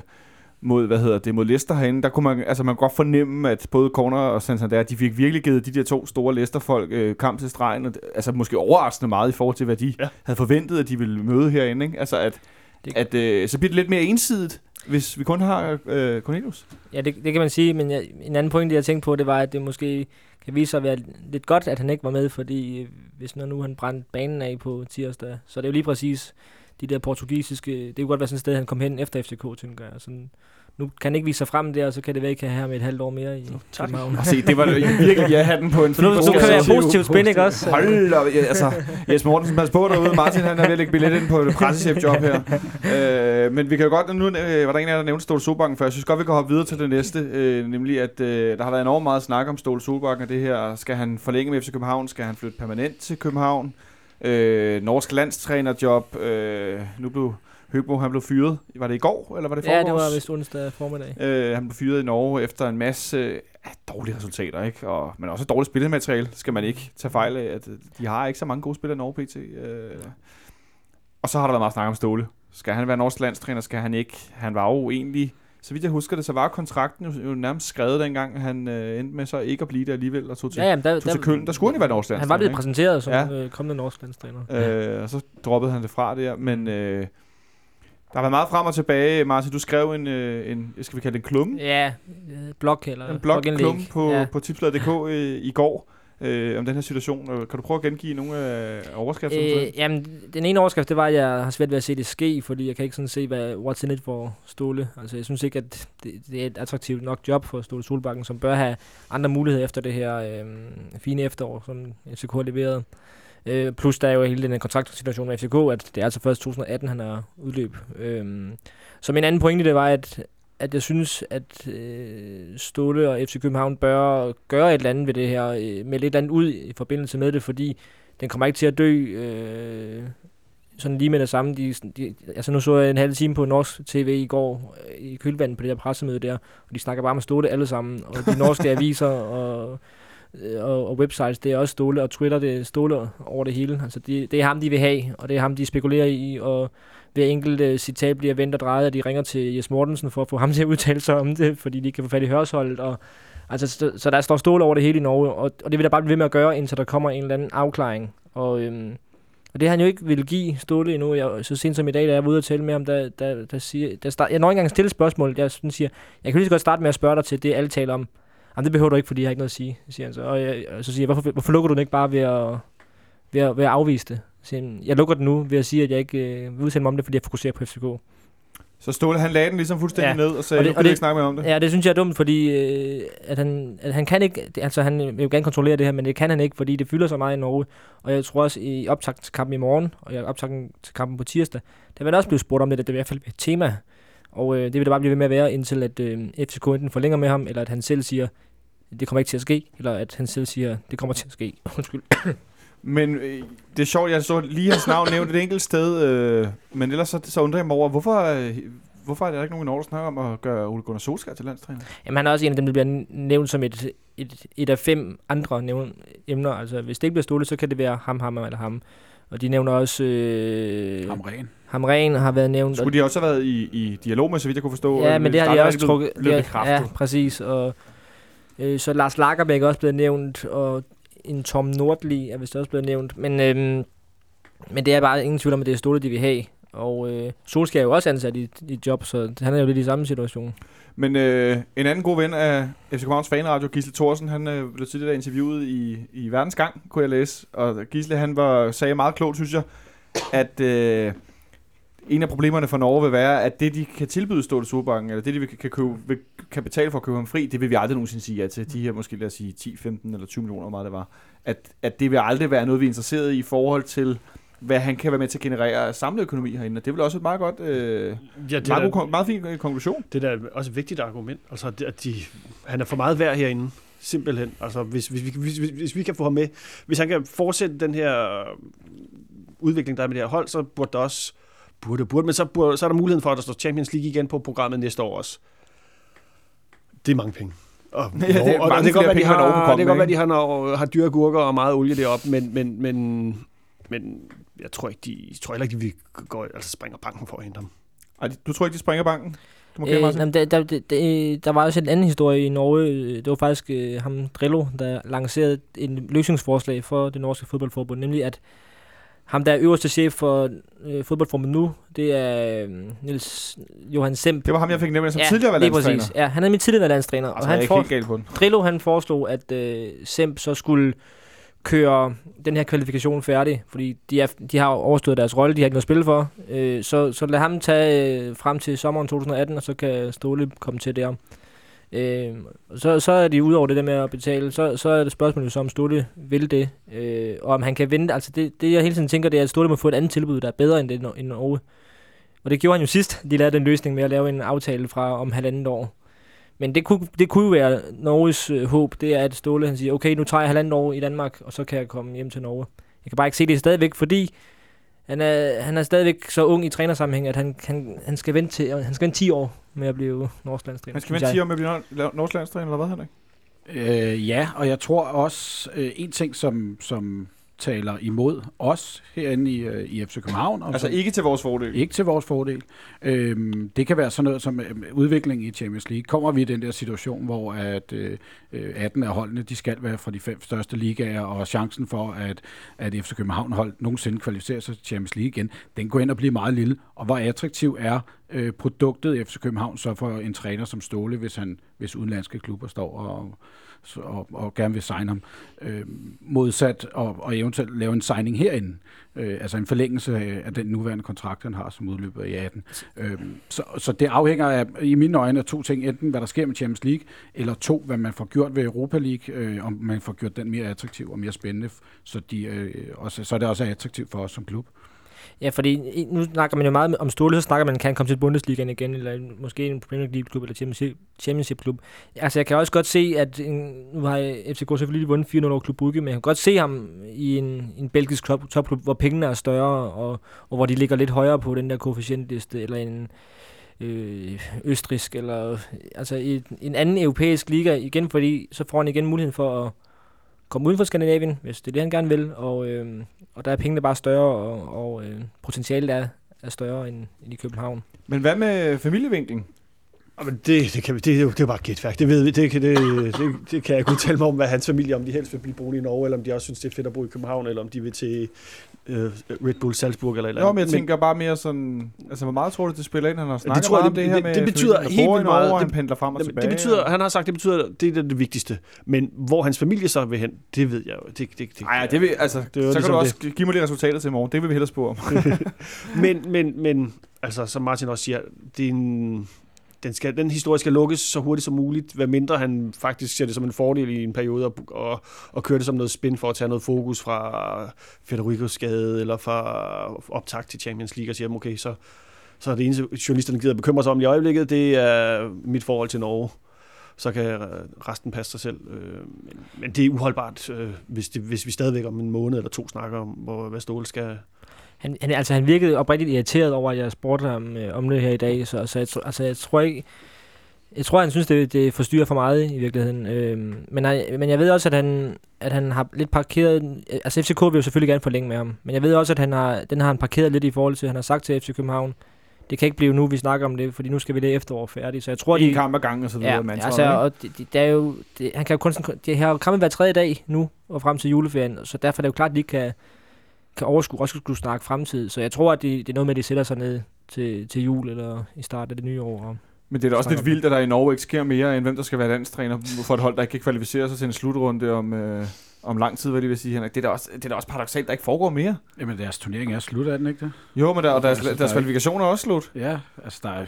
Speaker 2: mod, hvad hedder det, mod Leicester herinde, der kunne man, altså man kunne godt fornemme, at både Corner og Santander, de fik virkelig givet de der to store Leicester-folk øh, kamp til stregen, og, altså måske overraskende meget i forhold til, hvad de ja. Havde forventet, at de ville møde herinde, ikke? Altså at,
Speaker 5: Det-
Speaker 2: at øh, så bliver det lidt mere ensidigt, hvis vi kun har øh, Cornelius.
Speaker 5: Ja, det, det kan man sige, men jeg, en anden point, jeg tænkte på, det var, at det måske kan vise sig at være lidt godt, at han ikke var med, fordi øh, hvis når nu han brændte banen af på tirsdag, så er det jo lige præcis de der portugisiske, det kunne godt være sådan et sted, han kom hen efter FCK, tænker jeg. Sådan, nu kan han ikke vise sig frem der, og så kan det være, ikke have ham et halvt år mere i
Speaker 4: tak.
Speaker 5: København.
Speaker 2: Se, det var <laughs> virkelig, jeg havde den på en
Speaker 5: Så nu, nu kan være positivt spin, ikke også?
Speaker 2: Hold op, ja, altså, Jesper Mortensen, pas på derude. Martin, han er ved at lægge billet ind på et pressechef-job her. Øh, men vi kan jo godt, nu øh, var der en af jer, der nævnte Ståle Solbakken før. Jeg synes godt, vi kan hoppe videre til det næste. Øh, nemlig, at øh, der har været enormt meget snak om Ståle Solbakken og det her. Skal han forlænge med FC København? Skal han flytte permanent til København? Øh, norsk landstrænerjob. Øh, nu blev Høgbo, han blev fyret. Var det i går, eller var det i
Speaker 5: Ja, det var vist onsdag formiddag.
Speaker 2: Øh, han blev fyret i Norge efter en masse øh, dårlige resultater, ikke? Og, men også dårligt spillemateriale, skal man ikke tage fejl af. At, øh, de har ikke så mange gode spillere i Norge PT. Øh. Og så har der været meget snak om Ståle. Skal han være norsk landstræner? Skal han ikke? Han var jo egentlig, så vidt jeg husker det, så var kontrakten jo, jo nærmest skrevet dengang, han øh, endte med så ikke at blive der alligevel og tog til,
Speaker 5: Ja, jamen, der,
Speaker 2: tog til Køln. Der skulle han jo være norsk
Speaker 5: han var blevet
Speaker 2: landstræner,
Speaker 5: præsenteret som
Speaker 2: Ja.
Speaker 5: øh, kommende norsk landstræner.
Speaker 2: Øh, og så droppede han det fra der, men øh, der har været meget frem og tilbage. Martin, du skrev en, øh, en skal vi kalde det en klumme?
Speaker 5: Ja, øh, blog eller
Speaker 2: en blogklum
Speaker 5: blogindlæg.
Speaker 2: på, ja. på tipsbladet.dk øh, i går. Øh, om den her situation. Kan du prøve at gengive nogle af overskrifterne? Øh,
Speaker 5: jamen, den ene overskrift, det var, at jeg har svært ved at se det ske, fordi jeg kan ikke sådan se, hvad what's in it for Ståle. Altså, jeg synes ikke, at det, det er et attraktivt nok job for Ståle Solbakken, som bør have andre muligheder efter det her øh, fine efterår, som FCK har leveret. Øh, plus der er jo hele den kontraktsituation med FCK, at det er altså først 2018, han har udløb. Øh, så min anden pointe, det var, at, at jeg synes, at øh, Ståle og FC København bør gøre et eller andet ved det her, øh, med lidt andet ud i forbindelse med det, fordi den kommer ikke til at dø øh, sådan lige med det samme. De, de, altså nu så jeg en halv time på norsk tv i går øh, i kølvandet på det der pressemøde der, og de snakker bare med Ståle alle sammen, og de norske <laughs> aviser og, øh, og, og websites, det er også Ståle, og Twitter, det er Ståle over det hele. Altså det, det er ham, de vil have, og det er ham, de spekulerer i, og hver enkelt uh, citat bliver vendt og drejet, og de ringer til Jes Mortensen for at få ham til at udtale sig om det, fordi de ikke kan få fat i hørsholdet, og Altså, så, så der står stål over det hele i Norge, og, og det vil der bare blive ved med at gøre, indtil der kommer en eller anden afklaring. Og, øhm, og det har han jo ikke vil give Ståle endnu. Jeg, så sent som i dag, da jeg var ude og tale med ham, der, der, der siger... Der start, jeg når ikke engang stille spørgsmål. Jeg sådan siger, jeg kan lige så godt starte med at spørge dig til det, alle taler om. Jamen, det behøver du ikke, fordi jeg har ikke noget at sige, siger han så. Og, jeg, og så siger jeg, hvorfor, hvorfor lukker du den ikke bare ved at, ved at, ved at afvise det? Jeg lukker den nu ved at sige, at jeg ikke øh, vil udtale mig om det, fordi jeg fokuserer på FCK.
Speaker 2: så Ståle, han lagde den ligesom fuldstændig
Speaker 5: Ja.
Speaker 2: ned, og sagde,
Speaker 5: Og det-
Speaker 2: nu kan
Speaker 5: og det-
Speaker 2: ikke snakke mere om det.
Speaker 5: Ja, det synes jeg er dumt, fordi øh, at han, at han kan ikke, altså han vil jo gerne kontrollere det her, men det kan han ikke, fordi det fylder så meget i Norge. Og jeg tror også i optakt til kampen i morgen, og i optakt til kampen på tirsdag, der vil der også blive spurgt om det, at det vil i hvert fald et tema. Og øh, det vil der bare blive ved med at være, indtil at øh, FCK enten forlænger med ham, eller at han selv siger, det kommer ikke til at ske, eller at han selv siger, det kommer til at ske. <coughs> Undskyld.
Speaker 2: Men øh, det er sjovt, jeg så lige hans navn nævnt et enkelt sted, øh, men ellers så, så undrer jeg mig over, hvorfor, øh, hvorfor er der ikke nogen i Norge, der snakker om at gøre Ole Gunnar Solskjaer til landstræner?
Speaker 5: Jamen han er også en af dem, der bliver nævnt som et, et, et af fem andre nævn, emner. Altså hvis det ikke bliver Ståle, så kan det være ham, ham eller ham. Og de nævner også... Øh,
Speaker 3: Ham ren.
Speaker 5: Hamren har været nævnt.
Speaker 2: Skulle de også have været i, i dialog med, så vidt jeg kunne forstå?
Speaker 5: Ja,
Speaker 2: øh,
Speaker 5: men det har de også
Speaker 2: blevet-
Speaker 5: trukket.
Speaker 2: blevet
Speaker 5: ja,
Speaker 2: bekræftet.
Speaker 5: ja, præcis. Og, øh, så Lars Lagerbæk er også blevet nævnt, og en Tom Nordli er vist også blevet nævnt. Men, øhm, men det er bare ingen tvivl om, at det er Ståle, de vil have. Og øh, Solskjaer er jo også ansat i, i et job, så han er jo lidt i samme situation.
Speaker 2: Men øh, en anden god ven af FC Københavns fanradio, Gisle Thorsen, han øh, blev tidligere interviewet i, i Verdens Gang, kunne jeg læse. Og Gisle, han var, sagde meget klogt, synes jeg, at øh, en af problemerne for Norge vil være, at det, de kan tilbyde Ståle Solbakken, eller det, de kan, købe, kan betale for at købe ham fri, det vil vi aldrig nogensinde sige ja til. De her måske, lad os sige, 10, 15 eller 20 millioner, hvor meget det var. At, at det vil aldrig være noget, vi er interesseret i i forhold til, hvad han kan være med til at generere af samlet økonomi herinde. Og det er vel også et meget godt, øh,
Speaker 4: Ja, det
Speaker 2: meget,
Speaker 4: er,
Speaker 2: god, meget fin øh, konklusion.
Speaker 4: det er da også et vigtigt argument. Altså, at de, han er for meget værd herinde. Simpelthen. Altså, hvis, hvis, vi, hvis, hvis, hvis vi kan få ham med, hvis han kan fortsætte den her øh, udvikling, der er med det her hold, så burde der også, burde, burde, men så, burde, så er der muligheden for, at der står Champions League igen på programmet næste år også. Det er mange penge. Og, <laughs>
Speaker 2: Ja, det er
Speaker 4: og, og
Speaker 2: mange
Speaker 4: det kan godt være, de har, det kan godt være, de har, når, har dyre gurker og meget olie deroppe, men, men, men, men jeg tror ikke, de, jeg tror heller ikke, de vil gå, altså springer banken for at hente ham.
Speaker 2: Ej, du tror ikke, de springer banken? Du må øh,
Speaker 5: jamen, der, der, der, der, var også en anden historie i Norge. Det var faktisk øh, ham Drillo, der lancerede en løsningsforslag for det norske fodboldforbund, nemlig at ham, der er øverste chef for øh, fodboldforbundet nu, det er øh, Niels Johan Semp.
Speaker 2: Det var ham, jeg fik nemlig som tidligere var landstræner.
Speaker 5: præcis. Ja, han er min tidligere landstræner.
Speaker 2: Altså,
Speaker 5: og
Speaker 2: er
Speaker 5: han for,
Speaker 2: helt galt på den.
Speaker 5: Drillo han foreslog, at øh, Semp så skulle køre den her kvalifikation færdig, fordi de, er, de har overstået deres rolle, de har ikke noget at spille for. Øh, så, så lad ham tage øh, frem til sommeren 2018, og så kan Ståle komme til der. Øh, så, så er de udover det der med at betale, så, så er det spørgsmålet så, om Stolte vil det, øh, og om han kan vente. Altså det, det jeg hele tiden tænker, det er, at Stolte må få et andet tilbud, der er bedre end det end Norge. Og det gjorde han jo sidst, de lavede den løsning med at lave en aftale fra om halvandet år. Men det kunne, det kunne jo være Norges øh, håb, det er, at Ståle han siger, okay, nu tager jeg halvandet år i Danmark, og så kan jeg komme hjem til Norge. Jeg kan bare ikke se det stadigvæk, fordi han er, han er stadigvæk så ung i trænersammenhæng, at han, han, han, skal vente til, han skal vente 10 år med at blive norsk landstræner.
Speaker 2: Han skal. 10 år med at blive nor- norsk landstræner, eller hvad, Henrik?
Speaker 3: Øh, ja, og jeg tror også, øh, en ting, som, som taler imod os herinde i, øh, i FC København, og
Speaker 2: Altså
Speaker 3: som,
Speaker 2: ikke til vores fordel.
Speaker 3: ikke til vores fordel, øh, det kan være sådan noget som øh, udvikling i Champions League. Kommer vi i den der situation, hvor at, øh, øh, 18 af holdene, de skal være fra de fem største ligaer, og chancen for, at, at FC København hold nogensinde kvalificerer sig til Champions League igen, den går ind og bliver meget lille. Og hvor attraktiv er øh, produktet i FC København så for en træner som Ståle, hvis, han, hvis udenlandske klubber står og, så- og, og gerne vil signe ham. Øh, modsat og, og eventuelt lave en signing herinde. Øh, altså en forlængelse af, af den nuværende kontrakt, han har som udløber i 18. Øh, så, så det afhænger af, i mine øjne af to ting. Enten hvad der sker med Champions League, eller to, hvad man får gjort ved Europa League, øh, om man får gjort den mere attraktiv og mere spændende, så, de, øh, også, så er det også attraktivt for os som klub.
Speaker 5: Ja, fordi i- nu snakker man jo meget om Ståle, så snakker man, kan han komme til Bundesligaen igen, eller måske en Premier League-klub, eller Championship-klub. Altså, jeg kan også godt se, at nu har FCK selvfølgelig vundet 4-0 over Klub Brugge, men jeg kan godt se ham i en, en belgisk top, topklub, hvor pengene er større, og, og hvor de ligger lidt højere på den der koefficientliste, eller en øh, østrisk, eller altså i en anden europæisk liga, igen fordi, så får han igen muligheden for at komme uden for Skandinavien, hvis det er det, han gerne vil, og, øh, og der er pengene bare større, og, og øh, potentialet er, er større end, end i København.
Speaker 2: Men hvad med familievinkling?
Speaker 4: Men det, det, kan, vi- det, er jo det er bare gætværk. Det, ved vi, det, kan, det, det, det kan jeg ikke udtale mig om, hvad hans familie, om de helst vil blive boende i Norge, eller om de også synes, det er fedt at bo i København, eller om de vil til øh, Red Bull Salzburg eller eller
Speaker 2: Jo,
Speaker 4: andet.
Speaker 2: men jeg tænker bare mere sådan... Altså, hvor meget tror du, det spiller ind? Han har snakket
Speaker 4: tror jeg,
Speaker 2: meget om
Speaker 4: det-
Speaker 2: det, her
Speaker 4: det-
Speaker 2: med...
Speaker 4: det betyder
Speaker 2: familien,
Speaker 4: helt vildt
Speaker 2: Norge,
Speaker 4: meget.
Speaker 2: han
Speaker 4: Det-
Speaker 2: pendler frem og
Speaker 4: Jamen,
Speaker 2: tilbage.
Speaker 4: det betyder,
Speaker 2: og-
Speaker 4: han har sagt, det betyder, det er det vigtigste. Men hvor hans familie så vil hen, det ved jeg jo. Det, det, det,
Speaker 2: Ej, det vil, altså,
Speaker 4: Det
Speaker 2: så kan
Speaker 4: ligesom
Speaker 2: du også give mig de resultater til i morgen. Det vil vi hellere spore om. <laughs>
Speaker 4: men, men, men, altså, som Martin også siger, det er en, den, skal, den historie skal lukkes så hurtigt som muligt, hvad mindre han faktisk ser det som en fordel i en periode og, og, og køre det som noget spin for at tage noget fokus fra Federicos skade eller fra optag til Champions League og siger, okay, så, så er det eneste, journalisterne gider bekymre sig om i øjeblikket, det er mit forhold til Norge. Så kan resten passe sig selv. Øh, men, men det er uholdbart, øh, hvis, det, hvis vi stadigvæk om en måned eller to snakker om, hvor, hvad Ståle skal,
Speaker 5: han, han, altså, han virkede oprigtigt irriteret over, at jeg spurgte ham øh, om det her i dag, så, så jeg, altså, jeg tror ikke... Jeg tror, han synes, det, det forstyrrer for meget i virkeligheden. Øhm, men, jeg, men jeg ved også, at han, at han har lidt parkeret... Altså, FCK vil jo selvfølgelig gerne forlænge med ham. Men jeg ved også, at han har, den har han parkeret lidt i forhold til, han har sagt til FC København, det kan ikke blive nu, vi snakker om det, fordi nu skal vi det efterår færdigt. Så jeg tror,
Speaker 2: En
Speaker 5: de...
Speaker 2: kamp ad gangen og så videre.
Speaker 5: Ja,
Speaker 2: man
Speaker 5: altså, og det, det, det er jo, det, han kan jo kun, det har jo kampen hver tredje dag nu, og frem til juleferien, så derfor er det jo klart, at de ikke kan, kan overskue, også skulle snakke fremtid. Så jeg tror, at det, det er noget med, at de sætter sig ned til, til jul, eller i starten af det nye år.
Speaker 2: Men det er da også lidt vildt, at der i Norge ikke sker mere, end hvem der skal være landstræner for et hold, der ikke kan kvalificere sig til en slutrunde om, øh, om lang tid, hvad de vil sige, Henrik. Det er da også, det er da også paradoxalt, der ikke foregår mere.
Speaker 3: Jamen, deres turnering er slut, er den ikke det?
Speaker 2: Jo, men der, og deres,
Speaker 3: Altså, der
Speaker 2: deres
Speaker 3: er-
Speaker 2: kvalifikationer er også slut.
Speaker 3: Ja, altså der er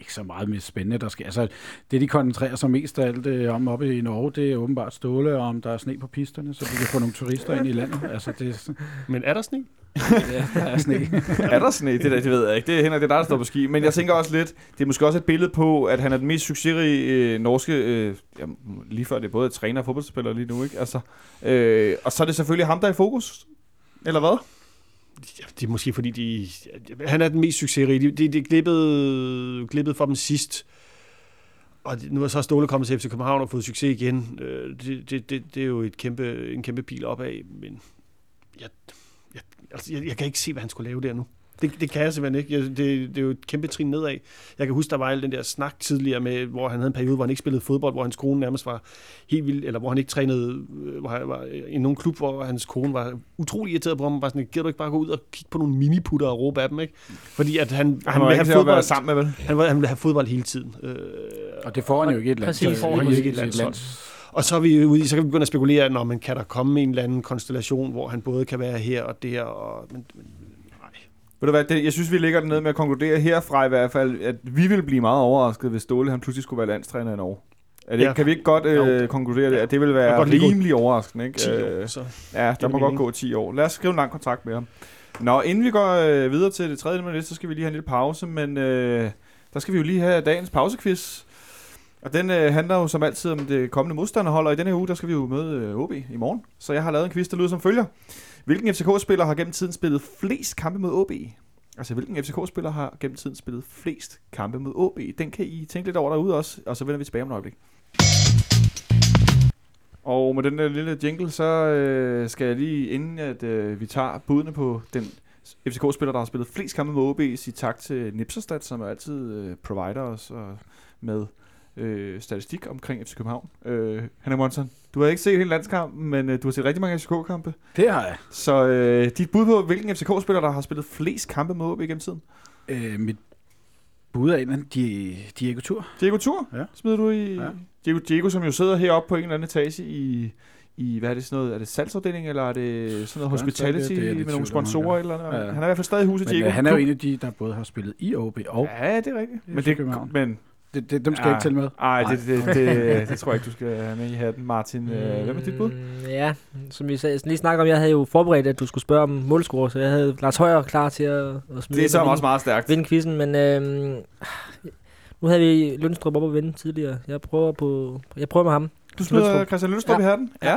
Speaker 3: ikke så meget mere spændende, der sker. Altså, det, de koncentrerer sig mest af alt øh, om oppe i Norge, det er åbenbart ståle, og om der er sne på pisterne, så vi kan få nogle turister ind i landet. Altså, det,
Speaker 4: Men er der sne? <laughs>
Speaker 3: ja, der er sne. <laughs>
Speaker 2: er der sne? Det, der, det ved jeg ikke. Det er Henrik, det er dig, der står på ski. Men jeg tænker også lidt, det er måske også et billede på, at han er den mest succesrige øh, norske, øh, ja, lige før det er både træner og fodboldspiller lige nu, ikke? Altså, øh, og så er det selvfølgelig ham, der er i fokus. Eller hvad?
Speaker 4: Det er måske fordi, de, han er den mest succesrige. Det de, de glippede, glippede for dem sidst. Og nu er så Ståle kommet til FC København og fået succes igen. Øh, det, det, det, det er jo et kæmpe, en kæmpe pil opad, men jeg, jeg, altså, jeg, jeg kan ikke se, hvad han skulle lave der nu. Det, det kan jeg simpelthen ikke. Jeg, det, det er jo et kæmpe trin nedad. Jeg kan huske, der var al den der snak tidligere med, hvor han havde en periode, hvor han ikke spillede fodbold, hvor hans kone nærmest var helt vild, eller hvor han ikke trænede, øh, hvor han var i nogen klub, hvor hans kone var utrolig irriteret på ham, var sådan, gider du ikke bare gå ud og kigge på nogle miniputter og råbe af dem, ikke? Fordi at han,
Speaker 2: Han,
Speaker 4: han,
Speaker 2: var
Speaker 4: vil
Speaker 2: ikke
Speaker 4: have
Speaker 2: være
Speaker 4: fodbold,
Speaker 2: sammen med, vel?
Speaker 4: han, vil, han vil have fodbold hele tiden. Øh,
Speaker 3: Og det får han jo ikke i et land.
Speaker 5: Præcis.
Speaker 3: Det får han jo ikke i et landshold.
Speaker 4: og så er vi ude i, så kan vi begynde at spekulere, når man kan der komme en eller anden konstellation, hvor han både kan være her og der, og, men, men.
Speaker 2: Ved du hvad, det, jeg synes, vi ligger ned med at konkludere herfra i hvert fald, at vi ville blive meget overrasket, hvis Ståle han pludselig skulle være landstræner i Norge. Er det,
Speaker 4: Ja.
Speaker 2: Kan vi ikke godt øh, konkludere det? At det
Speaker 4: kan
Speaker 2: være rimelig overraskende, ikke?
Speaker 4: 10 år,
Speaker 2: Øh,
Speaker 4: så.
Speaker 2: Ja, der må godt gå 10 år. Lad os skrive en lang kontrakt med ham. Nå, inden vi går øh, videre til det tredje minut, så skal vi lige have en lille pause, men øh, der skal vi jo lige have dagens pausequiz. Og den øh, handler jo som altid om det kommende modstanderhold, og i denne her uge, der skal vi jo møde øh, OB i morgen. Så jeg har lavet en quiz, der lyder som følger. Hvilken FCK-spiller har gennem tiden spillet flest kampe mod OB? Altså, hvilken FCK-spiller har gennem tiden spillet flest kampe mod OB? Den kan I tænke lidt over derude også, og så vender vi tilbage om et øjeblik. Og med den der lille jingle, så øh, skal jeg lige, inden at øh, vi tager budene på den FCK-spiller, der har spillet flest kampe mod OB, sige tak til Nipserstad, som er altid øh, provider os og med øh, statistik omkring FC København. Øh, Henrik Monson, du har ikke set hele landskampen, men øh, du har set rigtig mange FCK-kampe.
Speaker 3: Det har jeg.
Speaker 2: Så øh, dit bud på, hvilken FCK-spiller, der har spillet flest kampe med OB gennem tiden?
Speaker 3: Øh, mit bud af en anden Die- Diego Tur.
Speaker 2: Diego Tur
Speaker 3: Ja.
Speaker 2: smider du i...
Speaker 3: Ja.
Speaker 2: Diego, Diego, som jo sidder heroppe på en eller anden etage i, i hvad er det sådan noget, er det salgsafdeling, eller er det sådan noget
Speaker 3: det?
Speaker 2: hospitality
Speaker 3: Det er jeg
Speaker 2: med nogle sponsorer eller noget?
Speaker 3: Ja.
Speaker 2: Han er i hvert fald stadig i huset,
Speaker 3: Men
Speaker 2: Diego.
Speaker 3: øh, han er jo en af de, der både har spillet i OB og...
Speaker 2: Ja, det er rigtigt. Men, det, men
Speaker 3: Det, det, dem skal jeg ikke tælle med.
Speaker 2: Nej, det, det, det, det, det tror jeg ikke, du skal have med i hatten. Martin, øh, hvem er dit bud?
Speaker 5: Mm, Ja, som vi sagde, lige snakker om, jeg havde jo forberedt, at du skulle spørge om målscore, så jeg havde Lars Højer klar til at, at smide
Speaker 2: Det er så
Speaker 5: og
Speaker 2: også meget stærkt.
Speaker 5: vinde quizzen, men øhm, nu havde vi Lønstrup op at vinde tidligere. Jeg prøver, på, jeg prøver med ham.
Speaker 2: Du smider
Speaker 5: Lønstrup.
Speaker 2: Christian Lønstrup
Speaker 5: Ja.
Speaker 2: i hatten? Ja.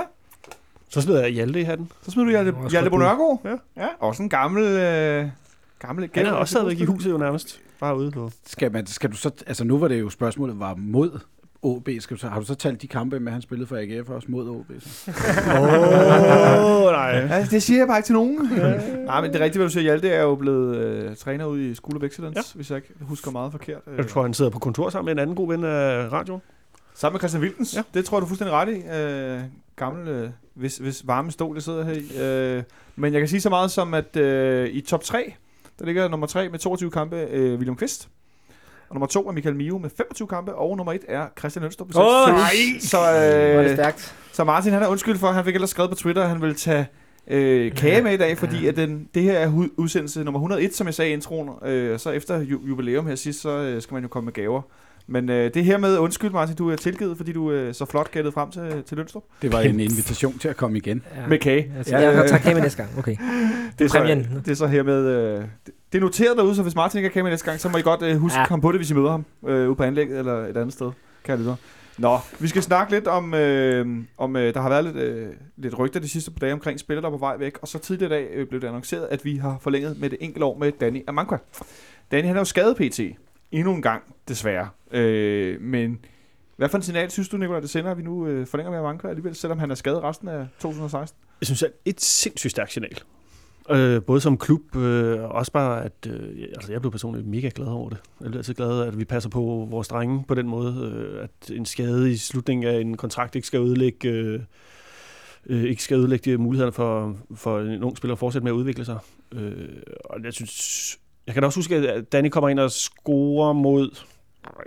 Speaker 4: Så smider jeg Hjalte i hatten.
Speaker 2: Så smider du Hjalte, Hjalte. Bonørgaard?
Speaker 4: Ja.
Speaker 2: ja. Også en gammel... Øh, gammel
Speaker 4: Han er også stadigvæk i huset jo nærmest. Bare ude på.
Speaker 3: Skal, man, skal du så... Altså nu var det jo spørgsmålet var mod OB. Skal du så, har du så talt de kampe med, han spillede for AGF også mod OB? <laughs>
Speaker 4: Åh, nej.
Speaker 2: Ja, det siger jeg bare ikke til nogen. Nej, men det rigtigt, hvad du siger. Hjalte er jo blevet øh, træner ude i School of Excellence, ja. Hvis jeg ikke husker meget forkert. Øh,
Speaker 4: Jeg tror, han sidder på kontor sammen med en anden god ven af radioen.
Speaker 2: Sammen med Christian Wilkens. Ja.
Speaker 4: Ja.
Speaker 2: Det tror jeg, du er fuldstændig ret i. Øh, gammel, øh, hvis, hvis varme stol, det sidder her i. Øh, men jeg kan sige så meget som, at øh, i top 3, der ligger nummer 3 med 22 kampe, øh, William Kvist. Og nummer 2 er Michael Mio med 25 kampe, og nummer 1 er Christian Lønstrup med 26. Så,
Speaker 5: Var det
Speaker 2: øh,
Speaker 5: stærkt?
Speaker 2: så Martin, han er undskyld for, han fik ellers skrevet på Twitter, at han vil tage øh, kage med i dag, fordi at den, det her er udsendelse nummer 101, som jeg sagde i introen. Øh, så efter ju- jubilæum her sidst, så øh, skal man jo komme med gaver. Men øh, det her med undskyld, Martin, du er tilgivet, fordi du øh, så flot gættede frem til, til Lønstrup.
Speaker 3: Det var en <laughs> invitation til at komme igen.
Speaker 5: Ja.
Speaker 2: Med kage. Ja,
Speaker 5: jeg tager kage med næste gang. Okay. <laughs>
Speaker 2: Det er, så,
Speaker 5: Præmien.
Speaker 2: det er så hermed... Øh, det- er noteret derude, så hvis Martin ikke har kage med næste gang, så må I godt øh, huske
Speaker 5: Ja.
Speaker 2: at komme på det, hvis I møder ham øh, ude på anlægget eller et andet sted. Kan jeg Nå, vi skal snakke lidt om, øh, om øh, der har været lidt, øh, lidt rygter de sidste par dage omkring spillere, der er på vej væk. Og så tidligere i dag øh, blev det annonceret, at vi har forlænget med det enkelte år med Danny Amankwa. Danny han er jo skadet PT. Endnu en gang, desværre. Øh, men hvad for en signal synes du, Nicolai, det sender, at vi nu øh, forlænger med Avanka alligevel, selvom han er skadet resten af 2016?
Speaker 4: Jeg synes, at et sindssygt stærkt signal. Øh, både som klub, øh, også bare, at øh, altså jeg blev personligt mega glad over det. Jeg er altid glad, at vi passer på vores drenge på den måde, øh, at en skade i slutningen af en kontrakt ikke skal ødelægge, øh, øh, ikke skal ødelægge øh, mulighederne for, for en ung spiller at fortsætte med at udvikle sig. Øh, og jeg synes, jeg kan da også huske, at Danny kommer ind og scorer mod,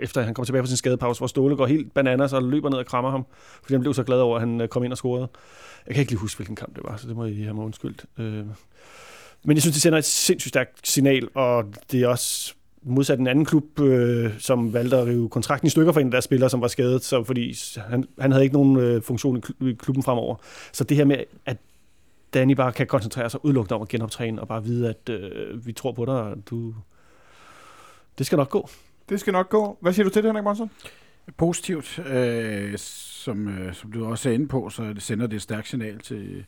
Speaker 4: efter han kommer tilbage fra sin skadepause, hvor Ståle går helt bananas og løber ned og krammer ham, fordi han blev så glad over, at han øh, kom ind og scorede. Jeg kan ikke lige huske, hvilken kamp det var, så det må I have mig undskyldt. Øh, men jeg synes, det sender et sindssygt stærkt signal, og det er også modsat en anden klub, øh, som valgte at rive kontrakten i stykker for en af deres spillere, som var skadet, så fordi han, han havde ikke nogen øh, funktion i i klubben fremover. Så det her med, at Danny bare kan koncentrere sig udelukkende om at genoptræne, og bare vide, at øh, vi tror på dig, og du... Det skal nok gå.
Speaker 2: Det skal nok gå. Hvad siger du til det, Henrik Monsen?
Speaker 3: Positivt, øh, som, øh, som du også er inde på, så sender det et stærkt signal til,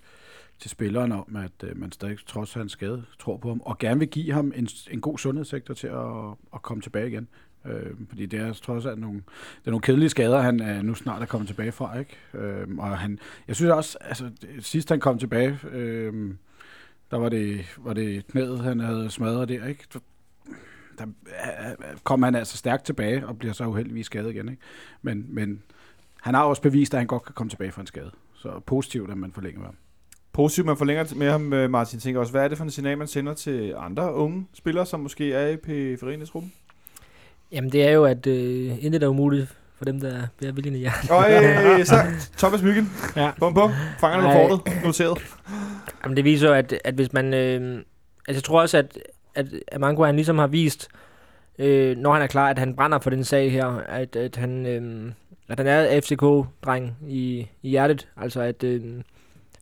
Speaker 3: til spilleren om, at øh, man stadig trods hans skade tror på ham, og gerne vil give ham en, en god sundhedssektor til at, at komme tilbage igen. Øh, fordi det er trods alt nogle, det er nogle kedelige skader, han er nu snart er kommet tilbage fra. Ikke? Øh, og han, jeg synes også, altså sidst han kom tilbage, øh, der var det, var det knæet, han havde smadret der. Ikke? Der øh, kom han altså stærkt tilbage og bliver så uheldigvis skadet igen. Ikke? Men, men han har også bevist, at han godt kan komme tilbage fra en skade. Så positivt, at man forlænger med ham.
Speaker 2: Positivt, man forlænger med ham, øh, Martin. Tænker også, hvad er det for en signal, man sender til andre unge spillere, som måske er i periferien i truppen?
Speaker 5: Jamen, det er jo, at øh, intet er umuligt for dem, der bliver viljen i hjernen.
Speaker 2: Og øh, <laughs> så Thomas Myggen.
Speaker 5: Ja.
Speaker 2: Bum, bum. Fanger du fortet. Noteret.
Speaker 5: Jamen, det viser jo, at, at hvis man... Øh, altså, jeg tror også, at, at Amango, han ligesom har vist, øh, når han er klar, at han brænder for den sag her, at, at han... Øh, at han er FCK-dreng i, i hjertet. Altså, at... Øh,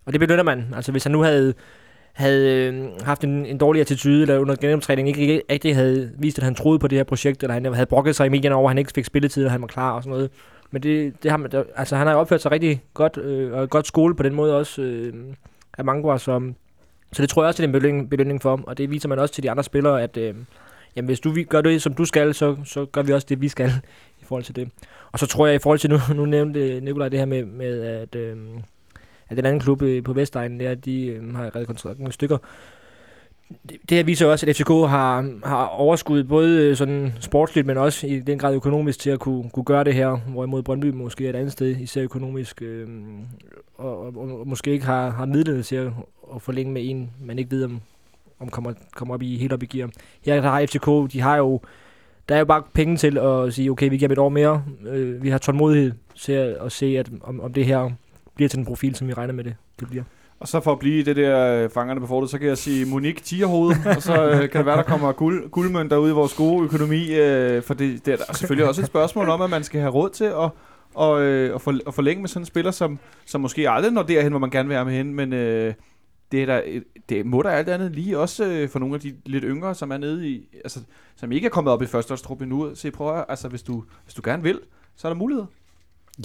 Speaker 5: og det benytter man. Altså, hvis han nu havde havde øh, haft en, en dårlig attitude, eller under genoptræning ikke, rigtig havde vist, at han troede på det her projekt, eller han havde brokket sig i medierne over, at han ikke fik spilletid, og han var klar og sådan noget. Men det, det har man, altså han har opført sig rigtig godt, øh, og godt skole på den måde også, øh, af Mangua, som så det tror jeg også, det er en belønning, belønning for ham, og det viser man også til de andre spillere, at øh, jamen, hvis du gør det, som du skal, så, så gør vi også det, vi skal <laughs> i forhold til det. Og så tror jeg, i forhold til, nu, <laughs> nu nævnte øh, Nikolaj det her med, med at, øh, at den anden klub øh, på Vestegnen, der, de øh, har reddet kontrakten i stykker. Det, det her viser jo også, at FCK har, har overskud både øh, sådan sportsligt, men også i den grad økonomisk til at kunne, kunne gøre det her, hvorimod Brøndby måske er et andet sted, især økonomisk, øh, og, og, og, måske ikke har, har midlerne til at, at forlænge med en, man ikke ved, om, om kommer, kommer op i, helt op i gear. Her der har FCK, de har jo der er jo bare penge til at sige, okay, vi giver et år mere. Øh, vi har tålmodighed til at, at se, at, om, om det her bliver til en profil, som vi regner med det, det bliver.
Speaker 2: Og så for at blive det der øh, fangerne på fortet, så kan jeg sige Monique Tierhoved, <laughs> og så øh, kan det være, der kommer guld, guldmønt derude i vores gode økonomi, øh, for det, det er der selvfølgelig også et spørgsmål om, at man skal have råd til at, og, øh, og, for, og forlænge med sådan en spiller, som, som måske aldrig når derhen, hvor man gerne vil have med hen, men øh, det, er der, det må der alt andet lige også øh, for nogle af de lidt yngre, som er nede i, altså, som ikke er kommet op i førsteårstrup endnu, se prøv at, altså hvis du, hvis du gerne vil, så er der muligheder.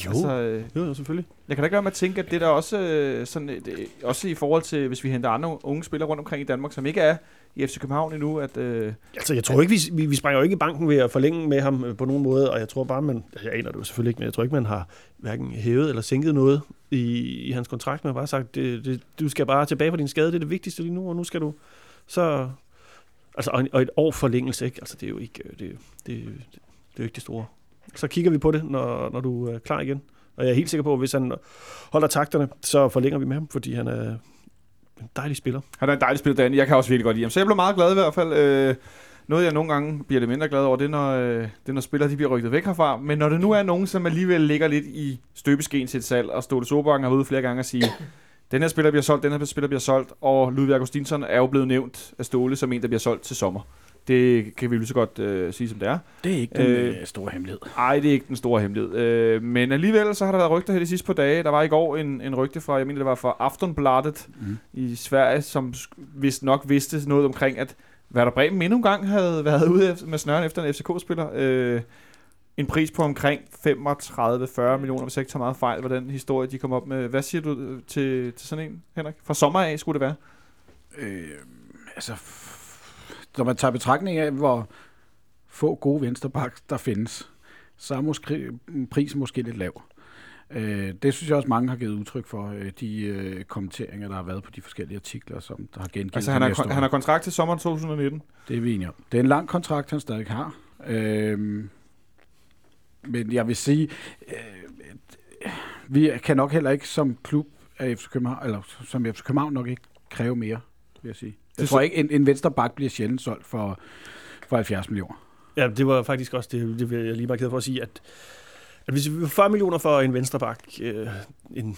Speaker 4: Jo,
Speaker 2: Altså, øh,
Speaker 4: jo, jo, selvfølgelig.
Speaker 2: jeg kan da ikke være med at tænke, at det der også, øh, sådan, øh, også i forhold til, hvis vi henter andre unge spillere rundt omkring i Danmark, som ikke er i FC København endnu, at øh,
Speaker 4: Altså, jeg tror ikke, vi, vi, vi springer jo ikke i banken ved at forlænge med ham øh, på nogen måde, og jeg tror bare, man, altså, jeg aner det jo selvfølgelig ikke, men jeg tror ikke, man har hverken hævet eller sænket noget i, i hans kontrakt. Man har bare sagt, det, det, du skal bare tilbage fra din skade, det er det vigtigste lige nu, og nu skal du så... Altså, og, og et år forlængelse, ikke? Altså, det er jo ikke det, det, det, det er jo ikke det store. Så kigger vi på det, når, når du er klar igen. Og jeg er helt sikker på, at hvis han holder takterne, så forlænger vi med ham, fordi han er en dejlig spiller.
Speaker 2: han er en dejlig spiller, Dan. Jeg kan også virkelig godt lide ham. Så jeg blev meget glad i hvert fald. Øh, noget, jeg nogle gange bliver lidt mindre glad over, det er, når, øh, det er, når spillere de bliver rykket væk herfra. Men når det nu er nogen, som alligevel ligger lidt i støbeskeen til et salg, og Ståle Sobakken har været ude flere gange og sige, den her spiller bliver solgt, den her spiller bliver solgt, og Ludvig Augustinsson er jo blevet nævnt af Ståle som en, der bliver solgt til sommer. Det kan vi lige så godt øh, sige, som det er.
Speaker 3: Det er ikke den
Speaker 2: Øh,
Speaker 3: øh, store hemmelighed.
Speaker 2: Ej, det er ikke den store hemmelighed. Øh, men alligevel så har der været rygter her de sidste par dage. Der var i går en, en rygte fra, jeg mener det var fra Aftonbladet
Speaker 3: Mm.
Speaker 2: i Sverige, som vist nok vidste noget omkring, at Werder Bremen endnu en gang havde været ude med snøren efter en FCK-spiller. Øh, en pris på omkring 35-40 millioner, hvis jeg ikke tager meget fejl, var den historie, de kom op med. Hvad siger du øh, til, til sådan en, Henrik? Fra sommer af skulle det være.
Speaker 3: Øh, altså, når man tager betragtning af, hvor få gode venstreback der findes, så er måske, prisen måske lidt lav. Øh, det synes jeg også, mange har givet udtryk for, øh, de øh, kommenteringer, der har været på de forskellige artikler, som der har gengivet
Speaker 2: Altså, han har,
Speaker 3: historie.
Speaker 2: han har kontrakt til sommeren 2019.
Speaker 3: Det er vi enige om. Det er en lang kontrakt, han stadig har. Øhm, men jeg vil sige, øh, vi kan nok heller ikke som klub af FC København, eller som FC København nok ikke kræve mere, vil jeg sige. Jeg
Speaker 2: Det
Speaker 3: tror ikke, en, en venstreback bliver sjældent solgt for, for 70 millioner.
Speaker 4: Ja, det var faktisk også det, det vil jeg lige markere for at sige, at, at hvis vi får 40 millioner for en vensterbak, øh, en,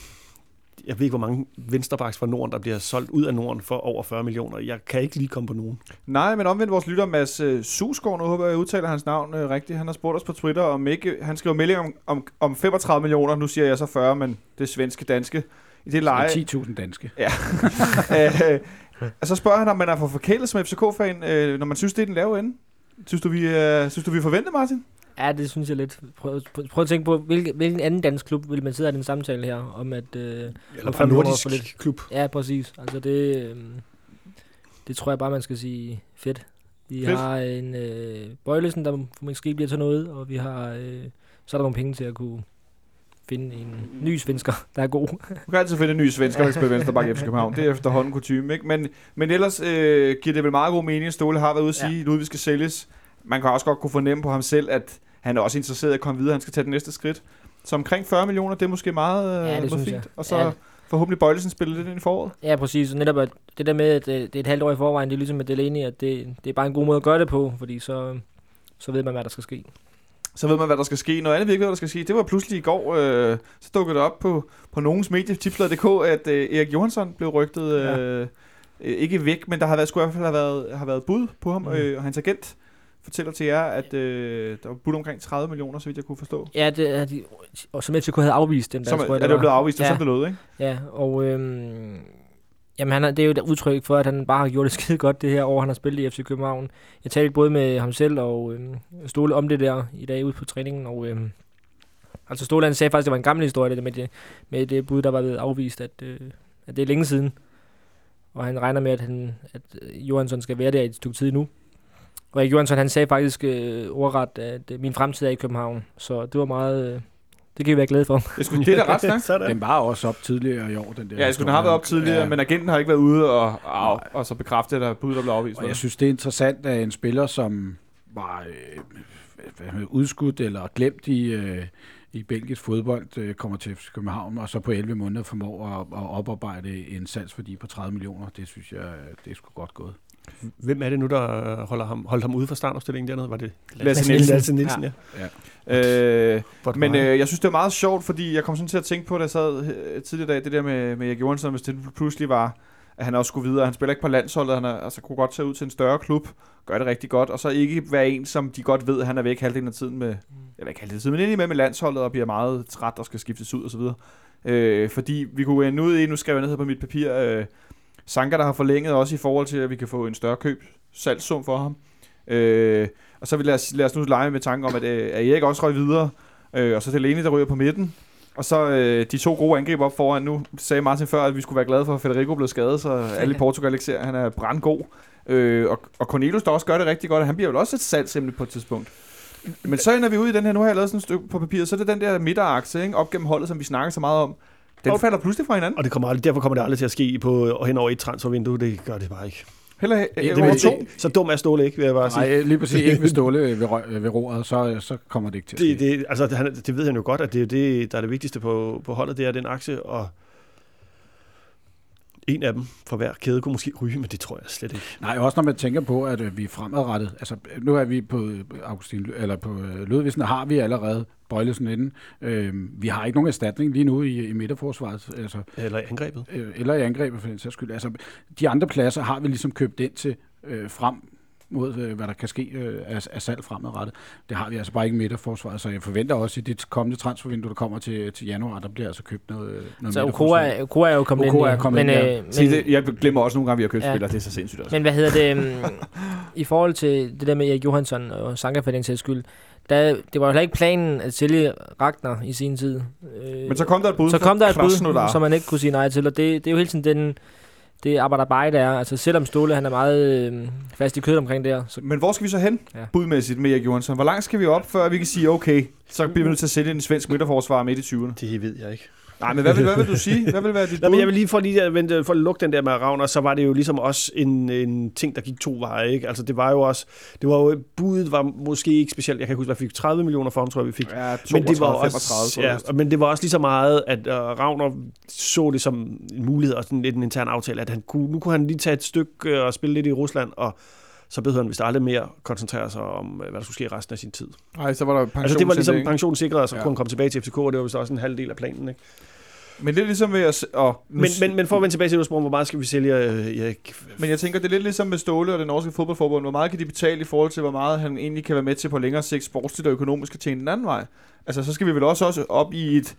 Speaker 4: jeg ved ikke, hvor mange vensterbaks fra Norden, der bliver solgt ud af Norden for over 40 millioner. Jeg kan ikke lige komme på nogen.
Speaker 2: Nej, men omvendt vores lytter, Mads øh, Susgaard, nu håber jeg, jeg udtaler hans navn øh, rigtigt. Han har spurgt os på Twitter, om ikke, han skriver melding om, om, om 35 millioner, nu siger jeg så 40, men det er svenske, danske. I det leje.
Speaker 3: Så 10.000 danske. <laughs>
Speaker 2: øh, og så spørger han, om man er for forkælet som FCK-fan, øh, når man synes, det er den lave ende. Synes du, vi, øh, synes du, vi forventer, Martin?
Speaker 5: Ja, det synes jeg lidt. Prøv, prøv, prøv at tænke på, hvilken, hvilken anden dansk klub vil man sidde i den samtale her, om at... Øh,
Speaker 4: Eller
Speaker 5: om
Speaker 4: fra nordisk
Speaker 5: for lidt.
Speaker 4: klub.
Speaker 5: Ja, præcis. Altså det, øh, det tror jeg bare, man skal sige fedt. Vi
Speaker 2: Fedt.
Speaker 5: har en øh, Bøjlesen, der måske bliver til noget, og vi har, øh, så er der nogle penge til at kunne finde en ny svensker, der er god.
Speaker 2: Du kan altid finde en ny svensker, der kan spille venstreback i FC København. Det er efterhånden kutume, ikke? Men, men ellers øh, giver det vel meget god mening, at Ståle har været ude at sige, at Ludvig skal sælges. Man kan også godt kunne fornemme på ham selv, at han er også interesseret i at komme videre. Han skal tage det næste skridt. Så omkring 40 millioner, det er måske meget, øh,
Speaker 5: Ja, det
Speaker 2: meget
Speaker 5: synes
Speaker 2: fint.
Speaker 5: jeg.
Speaker 2: Og så
Speaker 5: Ja.
Speaker 2: forhåbentlig Bøjlesen spiller lidt ind i foråret.
Speaker 5: Ja, præcis. Og netop at det der med, at øh, det er et halvt år i forvejen, det er ligesom med Delaney, at det, det er bare en god måde at gøre det på, fordi så, så ved man, hvad der skal ske.
Speaker 2: Så ved man, hvad der skal ske. Noget andet, vi ikke ved, hvad der skal ske, det var pludselig i går, øh, så dukkede det op på, på nogens medie, tipsblad.dk, at øh, Erik Johansson blev rygtet, øh, øh, ikke væk, men der har været, skulle i hvert fald have været, have været bud på ham,
Speaker 5: Mm.
Speaker 2: øh, og hans agent fortæller til jer, at øh, der var bud omkring 30 millioner, så vidt jeg kunne forstå.
Speaker 5: Ja, det er de, og som FCK havde afvist den der,
Speaker 2: Som,
Speaker 5: tror
Speaker 2: er
Speaker 5: jeg,
Speaker 2: det jo blevet afvist, det var
Speaker 5: Ja.
Speaker 2: sådan det lød, ikke?
Speaker 5: Ja, og øhm, jamen, han er, det er jo et udtryk for, at han bare har gjort det <laughs> skide godt det her år, han har spillet i FC København. Jeg talte både med ham selv og øhm, Ståle om det der i dag ude på træningen, og øhm, altså Ståle han sagde faktisk, at det var en gammel historie, det med det, med det bud, der var blevet afvist, at, øh, at det er længe siden. Og han regner med, at, han, at øh, Johansson skal være der i et stykke tid nu. Og Johansson, han sagde faktisk øh, ordret, at øh, min fremtid er i København. Så det var meget... Øh, det kan vi være glade for.
Speaker 2: Det, skulle, det er da ret <laughs> stærkt.
Speaker 4: Sådan.
Speaker 3: Den var også op tidligere i år, den der.
Speaker 2: Ja, jeg skulle den have været op tidligere,
Speaker 3: Ja.
Speaker 2: men agenten har ikke været ude og, og, og så bekræfte, at der er bud, der blev afvist.
Speaker 3: Og jeg synes, det er interessant, at en spiller, som var øh, hvad hedder det, udskudt eller glemt i, øh, i belgisk fodbold øh, kommer til FC København, og så på 11 måneder formår at, at oparbejde en salgsværdi på 30 millioner. Det synes jeg, det er sgu godt gået.
Speaker 4: Hvem er det nu, der holder ham, holdt ham ude fra startopstillingen dernede? Var det
Speaker 2: Lasse
Speaker 5: Nielsen.
Speaker 4: Lasse Nielsen, ja.
Speaker 2: Øh,
Speaker 4: Godt
Speaker 2: men øh, jeg synes, det er meget sjovt, fordi jeg kom sådan til at tænke på, da jeg sad øh, tidligere i dag, det der med, med Erik Johansson, hvis det pludselig var, at han også skulle videre. Han spiller ikke på landsholdet, han er, altså, kunne godt tage ud til en større klub, gør det rigtig godt, og så ikke være en, som de godt ved, at han er væk halvdelen af tiden med, eller ikke halvdelen af tiden, men indimellem med landsholdet og bliver meget træt og skal skiftes ud og så videre. Øh, fordi vi kunne ende ud i, nu skrev jeg ned her på mit papir, øh, Sanka, der har forlænget også i forhold til, at vi kan få en større køb, salgssum for ham. Øh, og så vil lad os, lad os nu lege med tanken om, at, øh, at Erik også røg videre, øh, og så er det Lene, der ryger på midten. Og så øh, de to gode angreb op foran. Nu sagde Martin før, at vi skulle være glade for, at Federico blev skadet, så alle i Portugal ikke ser, at han er brandgod. Øh, og, og Cornelius, der også gør det rigtig godt, og han bliver vel også et salgsemne på et tidspunkt. Men så ender vi ud i den her, nu har jeg lavet sådan et stykke på papir, så er det den der midterakse ikke, op gennem holdet, som vi snakker så meget om. Den
Speaker 4: Og-
Speaker 2: falder pludselig fra hinanden.
Speaker 4: Og det kommer aldrig, derfor kommer det aldrig til at ske på, og hen over et transfervindue. Det gør det bare ikke.
Speaker 2: Heller
Speaker 3: det
Speaker 2: øh, over to.
Speaker 3: ikke.
Speaker 4: Så dum er Ståle ikke, vil jeg bare sige.
Speaker 3: Nej, lige præcis ikke ved Ståle <laughs> ved, rø- ved roret, så, så kommer det ikke til at
Speaker 4: Det,
Speaker 3: ske.
Speaker 4: det, altså, det, han, det ved han jo godt, at det er det, der er det vigtigste på, på holdet, det er den akse, og en af dem for hver kæde kunne måske ryge, men det tror jeg slet ikke.
Speaker 3: Nej, også når man tænker på, at øh, vi er fremadrettet. Altså, nu er vi på øh, Augustin, eller på øh, Ludvigsen, har vi allerede Bøjlesen inden. Øh, vi har ikke nogen erstatning lige nu i, i midterforsvaret, altså,
Speaker 4: Eller i angrebet.
Speaker 3: øh, eller i angrebet for den sags skyld. Altså, de andre pladser har vi ligesom købt ind til øh, frem mod, øh, hvad der kan ske øh, af, af salg fremadrettet. Det har vi altså bare ikke i midterforsvaret, så jeg forventer også i det kommende transfervindue, der kommer til, til januar, der bliver altså købt noget, noget
Speaker 5: Så. Okoa, Okoa er jo kommet
Speaker 3: Okoa
Speaker 5: ind.
Speaker 3: er kommet
Speaker 5: men,
Speaker 3: ind, ja.
Speaker 5: øh, men,
Speaker 2: det, jeg glemmer også nogle gange, at vi har købt
Speaker 5: Ja.
Speaker 2: spillere. Det er så sindssygt også.
Speaker 5: men hvad hedder det? Um, <laughs> I forhold til det der med Erik Johansson og Sanka for den sags skyld, der, det var jo heller ikke planen at sælge Ragnar i sin tid. Øh,
Speaker 2: Men så kom der et bud
Speaker 5: så kom der et bud, som man ikke kunne sige nej til, og det, det er jo hele tiden den, det arbejder der er. Altså selvom Ståle han er meget øh, fast i kødet omkring det her, så
Speaker 2: Men hvor skal vi så hen,
Speaker 5: ja.
Speaker 2: budmæssigt med Erik Johansson? Hvor langt skal vi op, før vi kan sige, okay, så bliver vi nødt til at sætte en svensk midterforsvar midt i 20'erne?
Speaker 4: Det ved jeg ikke.
Speaker 2: Nej, men hvad vil, hvad vil du sige? Hvad vil være dit
Speaker 4: Nej, men jeg vil lige for, lige at vente, for at lukke den der med Ravner, så var det jo ligesom også en, en ting, der gik to veje. Ikke? Altså det var jo også, det var jo, budet var måske ikke specielt, jeg kan huske, hvad vi fik 30 millioner for ham, tror jeg, vi fik.
Speaker 2: Ja, 32,
Speaker 4: Men det var
Speaker 2: 35,
Speaker 4: også,
Speaker 2: tror jeg.
Speaker 4: ja, men det var også lige så meget, at uh, Ravner så det som en mulighed og sådan lidt en intern aftale, at han kunne, nu kunne han lige tage et stykke øh, og spille lidt i Rusland, og så behøvede han vist aldrig mere koncentrere sig om, øh, hvad der skulle ske resten af sin tid.
Speaker 2: Nej, så var der pension
Speaker 4: Altså det var ligesom pensionen sikret, og så
Speaker 2: Ja.
Speaker 4: kunne han komme tilbage til FCK, og det var vist også en halv del af planen. Ikke?
Speaker 2: Men det er ligesom ved at... Og nu
Speaker 4: Men, men, men for at vende tilbage til udspringen, hvor meget skal vi sælge øh, Erik?
Speaker 2: Men jeg tænker, det er lidt ligesom med Ståle og det norske fodboldforbund. Hvor meget kan de betale i forhold til, hvor meget han egentlig kan være med til på længere sigt sportsligt og økonomisk at tjene den anden vej? Altså, så skal vi vel også, også op i et,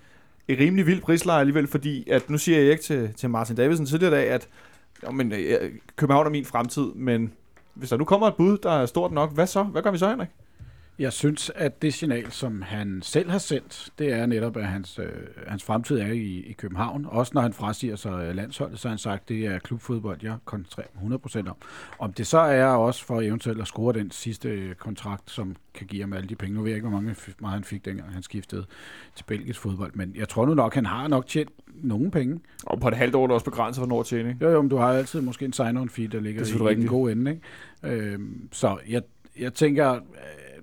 Speaker 2: et rimelig vildt prisleje alligevel, fordi at nu siger jeg ikke til, til Martin Davidsen tidligere i dag, at jo, men, øh, København er min fremtid, men hvis der nu kommer et bud, der er stort nok, hvad så? Hvad gør vi så, Henrik?
Speaker 3: Jeg synes, at det signal, som han selv har sendt, det er netop, at hans, øh, hans fremtid er i, i København. Også når han frasiger sig øh, landsholdet, så har han sagt, at det er klubfodbold, jeg koncentrerer 100% om. Om det så er også for eventuelt at score den sidste øh, kontrakt, som kan give ham alle de penge. Nu ved jeg ikke, hvor mange meget han fik, dengang han skiftede til belgisk fodbold. Men jeg tror nu nok, han har nok tjent nogle penge.
Speaker 2: Og på et halvt år er det også begrænset for Nord tjene?
Speaker 3: Jo, jo, men du har altid måske en sign-on fee, der ligger
Speaker 2: Det
Speaker 3: i, i den
Speaker 2: rigtigt.
Speaker 3: gode ende. Ikke? Øhm, så jeg, jeg tænker, øh,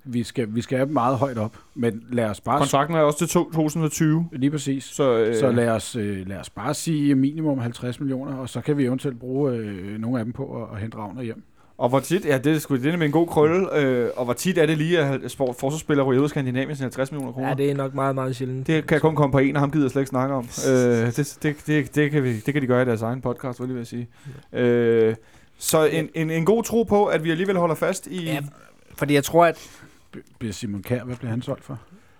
Speaker 3: vi skal, vi skal have dem meget højt op, men lad os bare...
Speaker 2: Kontrakten er også til 2020,
Speaker 3: Lige præcis.
Speaker 2: så... Øh,
Speaker 3: Så lad os, øh, lad os bare sige minimum 50 millioner, og så kan vi eventuelt bruge øh, nogle af dem på at, at hente Ravner hjem.
Speaker 2: Og hvor tit, ja, det er sgu det med en god krølle, øh, og hvor tit er det lige, at sport- forsvarsspillere ryger ud af Skandinavien til 50 millioner kroner?
Speaker 5: ja, det er nok meget, meget sjældent.
Speaker 2: Det kan kun komme på en, og ham gider jeg slet ikke snakke om. <laughs> øh, det, det, det, det, kan vi, det kan de gøre i deres egen podcast, vil jeg lige sige. Øh, så en, en, en god tro på, at vi alligevel holder fast i...
Speaker 5: Ja, fordi jeg tror, at...
Speaker 3: Bliver Simon Kjær, hvad bliver han solgt for?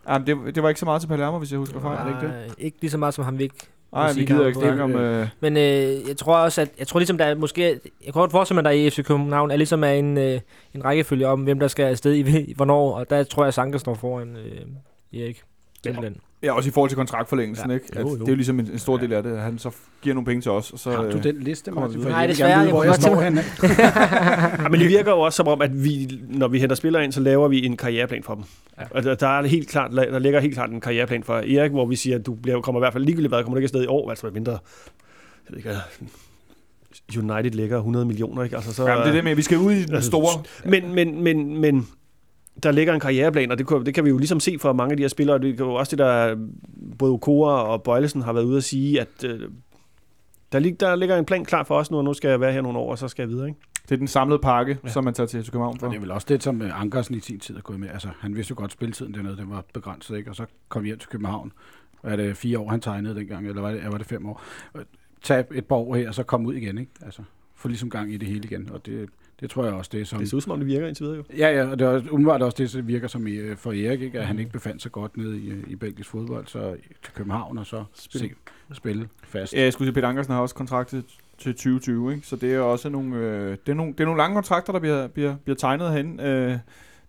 Speaker 2: Jamen, det, det var ikke så meget til Palermo, hvis jeg husker fejl.
Speaker 3: er det ikke det?
Speaker 5: Ikke lige så meget som ham væk.
Speaker 2: Nej, vi gider ikke snakke om... Øh,
Speaker 5: Men øh, jeg tror også, at jeg tror ligesom, der er måske... Jeg kan godt forestille mig, at der i FC København er ligesom er en, øh, en rækkefølge om, hvem der skal afsted i, <laughs> hvornår, og der tror jeg, at Sanka står foran øh, Erik. Simpelthen.
Speaker 2: ja, også i forhold til kontraktforlængelsen,
Speaker 3: Ja.
Speaker 2: ikke? At
Speaker 5: Jo, jo.
Speaker 2: Det er jo ligesom en, en stor del af det, at han så giver nogle penge til os, og så...
Speaker 3: Har du
Speaker 2: øh,
Speaker 3: den liste, Martin?
Speaker 5: Nej, desværre, jeg
Speaker 3: hvor jeg står henne. <laughs>
Speaker 4: Ja, men det virker jo også som om, at vi, når vi henter spillere ind, så laver vi en karriereplan for dem.
Speaker 3: Ja.
Speaker 4: Og der, er helt klart, der ligger helt klart en karriereplan for Erik, hvor vi siger, at du bliver, kommer i hvert fald ligegyldigt hvad, kommer du ikke afsted i år, altså mindre, jeg ved ikke, United lægger 100 millioner, ikke? Altså, så,
Speaker 2: Jamen, det er det med, at vi skal ud i den
Speaker 4: Altså,
Speaker 2: store...
Speaker 4: Men, men, men, men der ligger en karriereplan, og det, kunne- det kan vi jo ligesom se fra mange af de her spillere, og det er jo også det, der både Okora og Bøjlesen har været ude at sige, at øh, der, lig, der ligger en plan klar for os nu, og nu skal jeg være her nogle år, og så skal jeg videre. Ikke?
Speaker 2: Det er den samlede pakke, ja. Som man tager til København
Speaker 3: Og
Speaker 2: for.
Speaker 3: det er vel også det, som øh, Ankersen i sin tid er gået med. Altså, han vidste jo godt, at spilletiden dernede den var begrænset, ikke? og så kom hjem til København. Er det, fire år, han tegnede dengang, eller var det, var det fem år? Øh, Tab et par år her, og så komme ud igen, ikke? Altså, få ligesom gang i det hele igen, og det, det tror jeg også, det er som...
Speaker 4: Det ser ud som om, det virker indtil videre jo.
Speaker 3: Ja, ja, og det er umiddelbart også det, som virker som i, øh, for Erik, ikke? at han ikke befandt sig godt nede i, øh, i belgisk fodbold, så til København, og så
Speaker 4: Spille.
Speaker 3: se, spille fast.
Speaker 2: Ja, jeg skulle sige, Peter Ankersen har også kontrakt til, til 2020, ikke? så det er også nogle, øh, det er nogle, det er nogle lange kontrakter, der bliver, bliver, bliver tegnet herinde. Øh,